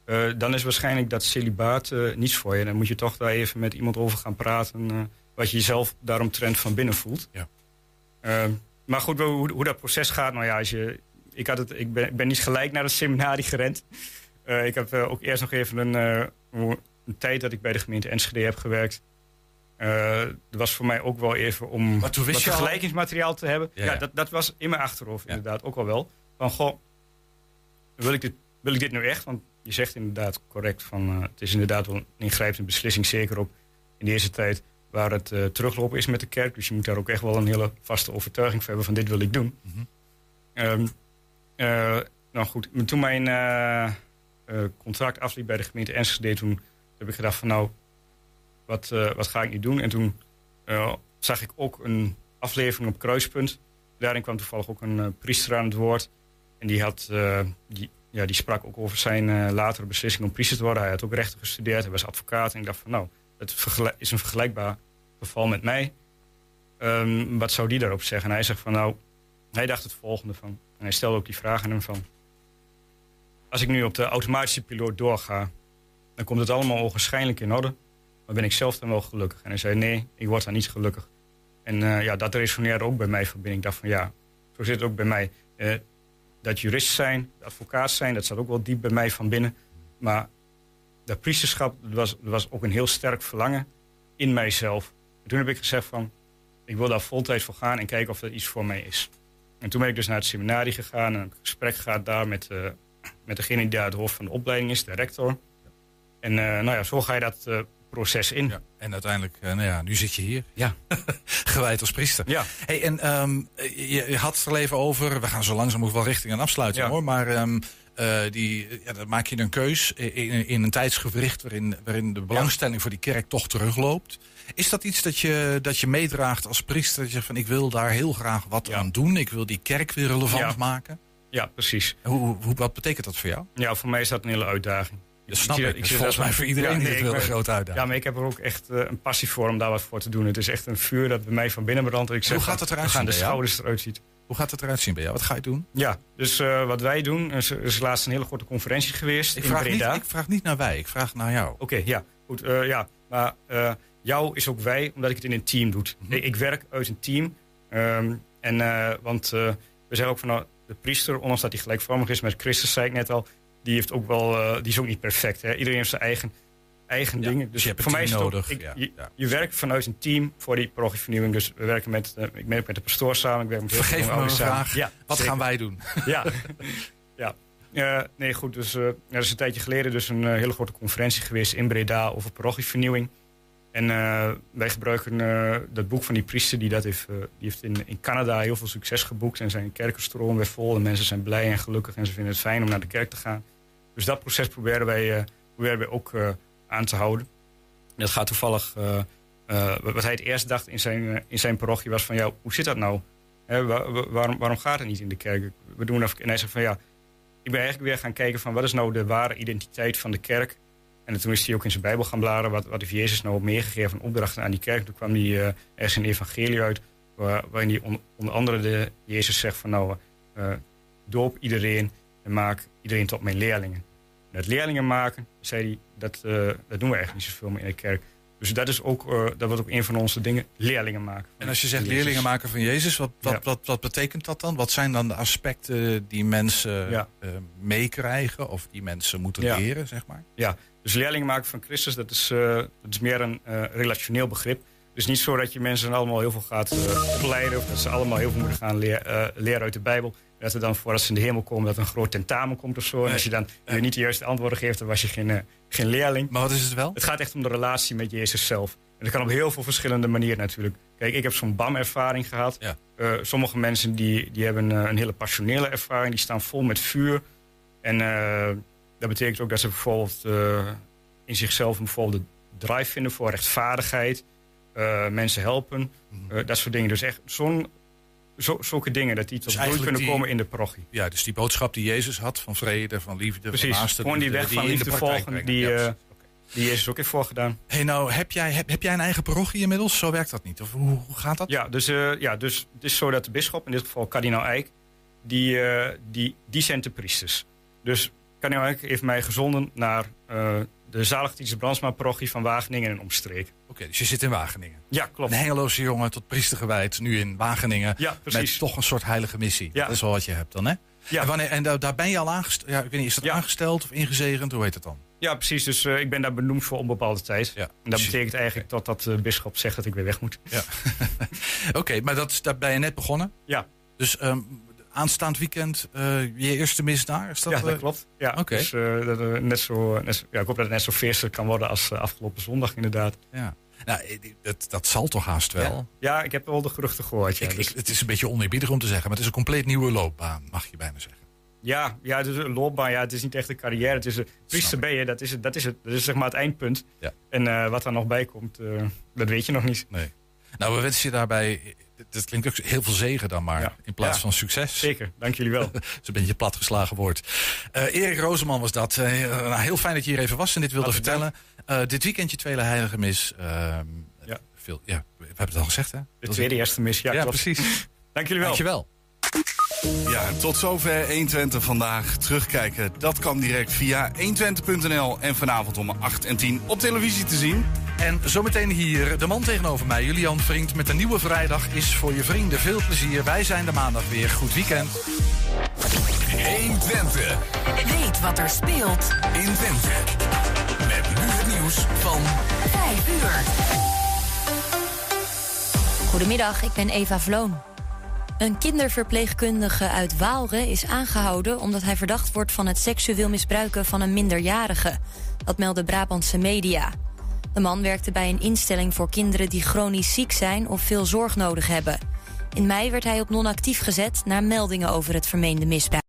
uh, dan is waarschijnlijk dat celibaat niets voor je. Dan moet je toch daar even met iemand over gaan praten wat je jezelf daaromtrent van binnen voelt. Ja. Maar goed, hoe, hoe, dat proces gaat, nou ja, als je, ik, had het, ik, ben, ben niet gelijk naar het seminarie gerend. ik heb ook eerst nog even een, een tijd dat ik bij de gemeente Enschede heb gewerkt. Eh, er was voor mij ook wel even om wat vergelijkingsmateriaal te hebben. Ja, Ja, ja. Dat, dat was in mijn achterhoofd inderdaad ook al wel. Van, goh, wil ik dit, wil ik dit nu echt? Want je zegt inderdaad correct van... eh, het is inderdaad wel een ingrijpende beslissing. Zeker ook in deze tijd waar het eh, teruglopen is met de kerk. Dus je moet daar ook echt wel een hele vaste overtuiging voor hebben van dit wil ik doen. Eh, nou goed, toen mijn eh, contract afliep bij de gemeente Enschede... toen heb ik gedacht van nou, wat, wat ga ik nu doen? En toen zag ik ook een aflevering op Kruispunt. Daarin kwam toevallig ook een priester aan het woord. En die, had, die, ja, die sprak ook over zijn latere beslissing om priester te worden. Hij had ook rechten gestudeerd, hij was advocaat. En ik dacht van nou, het is een vergelijkbaar geval met mij. Ehm, wat zou die daarop zeggen? En hij zegt van nou, hij dacht het volgende van. En hij stelde ook die vraag aan hem van. Als ik nu op de automatische piloot doorga, dan komt het allemaal onwaarschijnlijk in orde. Maar ben ik zelf dan wel gelukkig? En hij zei nee, ik word dan niet gelukkig. En eh, ja, dat resoneerde ook bij mij van binnen. Ik dacht van ja, zo zit het ook bij mij. Eh, dat jurist zijn, advocaat zijn, dat zat ook wel diep bij mij van binnen. Maar dat priesterschap was, was ook een heel sterk verlangen in mijzelf. En toen heb ik gezegd van, ik wil daar voltijds voor gaan en kijken of dat iets voor mij is. En toen ben ik dus naar het seminarie gegaan en een gesprek gehad daar met, eh, met degene die daar het hoofd van de opleiding is, de rector. En eh, nou ja, zo ga je dat eh, proces in. En uiteindelijk, nou ja, nu zit je hier. Ja. Gewijd als priester. Ja. Hey, en ehm, je, je had het er even over, we gaan zo langzaam ook wel richting een afsluiting Ja. hoor. Maar ehm, eh, die, ja, dan maak je een keus in, in, in een tijdsgewricht waarin, waarin de belangstelling voor die kerk toch terugloopt. Is dat iets dat je, dat je meedraagt als priester? Dat je zegt van ik wil daar heel graag wat aan doen. Ik wil die kerk weer relevant Ja. maken. Ja, precies. Hoe, hoe, wat betekent dat voor jou? Ja, voor mij is dat een hele uitdaging. Dat snap zie ik. dat- Dat is volgens mij voor iedereen dit wel een ben- grote uitdaging. Ja, maar ik heb er ook echt eh, een passie voor om daar wat voor te doen. Het is echt een vuur dat bij mij van binnen brandt. Ik zeg Hoe gaat het eruit zien de bij jou? schouders eruit. Hoe gaat het eruit zien bij jou? Wat ga je doen? Ja, dus eh, wat wij doen, is, is laatst een hele grote conferentie geweest Ik in vraag, niet, Breda. ik vraag niet naar wij, ik vraag naar jou. Oké, ja. Goed, eh, ja. Maar jou is ook wij, omdat ik het in een team doe. Mhm. ik, ik werk uit een team. Ehm, en, eh, want eh, we zeggen ook van nou, de priester, ondanks dat hij gelijkvormig is met Christus, zei ik net al, die, heeft ook wel, eh, die is ook niet perfect. Hè? Iedereen heeft zijn eigen, eigen dingen. Dus je hebt een voor mij is het ook, nodig, ik- ja, je, ja. je werkt vanuit een team voor die parochievernieuwing. Dus we werken met, ik werk met de pastoor samen. Ik werk met Vergeef me ouders vraag. samen. Wat zeker. gaan wij doen? Ja, ja. Nee, goed. Dus eh, er is een tijdje geleden dus een hele grote conferentie geweest in Breda over parochievernieuwing. En eh, wij gebruiken eh, dat boek van die priester, die, dat heeft, eh, heeft in, in Canada heel veel succes geboekt. En zijn kerken stromen weer vol en mensen zijn blij en gelukkig en ze vinden het fijn om naar de kerk te gaan. Dus dat proces proberen wij, ook aan te houden. En dat gaat toevallig, wat hij het eerst dacht in zijn, in zijn parochie was van, ja, hoe zit dat nou? Waarom, waarom gaat het niet in de kerk? We doen en hij zegt van, ja, ik ben eigenlijk weer gaan kijken van, wat is nou de ware identiteit van de kerk? En toen is hij ook in zijn Bijbel gaan bladeren. Wat, wat heeft Jezus nou meegegeven van opdrachten aan die kerk? Toen kwam hij eh ergens een evangelie uit. Waar, waarin hij on- onder andere de, Jezus zegt van nou, eh, doop iedereen en maak iedereen tot mijn leerlingen. En dat leerlingen maken, zei hij, dat, eh, dat doen we eigenlijk niet zoveel meer in de kerk. Dus dat, is ook, eh, dat wordt ook een van onze dingen, leerlingen maken. En als je zegt Jezus. leerlingen maken van Jezus, wat, wat, Ja. wat, wat betekent dat dan? Wat zijn dan de aspecten die mensen Ja. eh, meekrijgen of die mensen moeten Ja. leren, zeg maar? Ja, dus leerlingen maken van Christus, dat is, eh, dat is meer een eh, relationeel begrip. Dus niet zo dat je mensen allemaal heel veel gaat eh, opleiden... of dat ze allemaal heel veel moeten gaan leer- eh, leren uit de Bijbel. Dat er dan voordat ze in de hemel komen, dat er een groot tentamen komt of zo. En als je dan niet de juiste antwoorden geeft, dan was je geen, eh, geen leerling. Maar wat is het wel? Het gaat echt om de relatie met Jezus zelf. En dat kan op heel veel verschillende manieren natuurlijk. Kijk, ik heb zo'n BAM-ervaring gehad. Eh, sommige mensen die, die hebben eh, een hele passionele ervaring. Die staan vol met vuur. En dat betekent ook dat ze bijvoorbeeld in zichzelf een bepaalde drive vinden voor rechtvaardigheid. mensen helpen. eh, dat soort dingen. Dus echt zo'n, zo, zulke dingen. Dat die tot Dus bloei kunnen die- komen in de parochie. Ja, dus die boodschap die Jezus had van vrede, van liefde, Precies, van naaste gewoon die weg van in de liefde volgen die, Ja, eh, die Jezus ook heeft voorgedaan. Hey, nou, heb jij, heb, heb jij een eigen parochie inmiddels? Zo werkt dat niet. Of hoe, hoe gaat dat? Ja, dus, eh, ja, dus het is zo dat de bisschop, in dit geval kardinaal Eijk, die, eh, die, die zijn de priesters. Dus kardinaal Eijk heeft mij gezonden naar de Zaligtietse Brandsma parochie van Wageningen en omstreek. Oké, dus je zit in Wageningen. Ja, klopt. Een Hengeloze jongen tot priester gewijd, nu in Wageningen. Ja, precies. Met toch een soort heilige missie. Ja. Dat is wel wat je hebt dan, hè? Ja. En, wanneer, en daar, daar ben je al aangesteld. Ja, ik weet niet, is dat aangesteld of ingezegend? Hoe heet het dan? Ja, precies. Dus eh, ik ben daar benoemd voor onbepaalde tijd. Ja. En dat betekent eigenlijk totdat de bisschop zegt dat ik weer weg moet. Ja. Oké, maar dat, is- daar ben je net begonnen? Ja. Dus ehm, aanstaand weekend eh, je eerste mis daar? Is dat, ja, dat eh, klopt. Ja. Dus eh, net zo, net zo- ja, ik hoop dat het net zo feestelijk kan worden als afgelopen zondag inderdaad. Ja. Nou, dat, dat zal toch haast wel? Ja, ik heb wel de geruchten gehoord. Ja, Ik, dus- ik, het is een beetje oneerbiedig om te zeggen, maar het is een compleet nieuwe loopbaan, mag je bijna zeggen. Ja, ja, het is een loopbaan. Ja, het is niet echt een carrière. Het is een priester ben je. Dat is, het, dat is, het, dat is zeg maar het eindpunt. Ja. En wat er nog bij komt, dat weet je nog niet. Nee. Nou, we wensen je daarbij, dat klinkt ook heel veel zegen dan maar, in plaats Ja. van succes. Zeker, dank jullie wel. dat is een beetje platgeslagen woord. Eh Erik Rozeman was dat. Eh, nou, heel fijn dat je hier even was en dit wilde vertellen. Eh, dit weekend je tweede heilige mis. ehm, Ja. Veel, ja, we hebben het al gezegd, hè? De tweede eerste mis, ja, Ja, klopt. precies. Dank jullie wel. Dankjewel. Ja, tot zover 120 vandaag. Terugkijken, dat kan direct via 120.nl en vanavond om 8 en 10 op televisie te zien. En zometeen hier de man tegenover mij, Julian Vriend, met een nieuwe vrijdag is voor je vrienden veel plezier. Wij zijn de maandag weer. Goed weekend. 120. Weet wat er speelt in Twente. Met nu het nieuws van 5 uur. Goedemiddag, ik ben Eva Vloon. Een kinderverpleegkundige uit Waalre is aangehouden omdat hij verdacht wordt van het seksueel misbruiken van een minderjarige. Dat melden Brabantse media. De man werkte bij een instelling voor kinderen die chronisch ziek zijn of veel zorg nodig hebben. In mei werd hij op non-actief gezet na meldingen over het vermeende misbruik.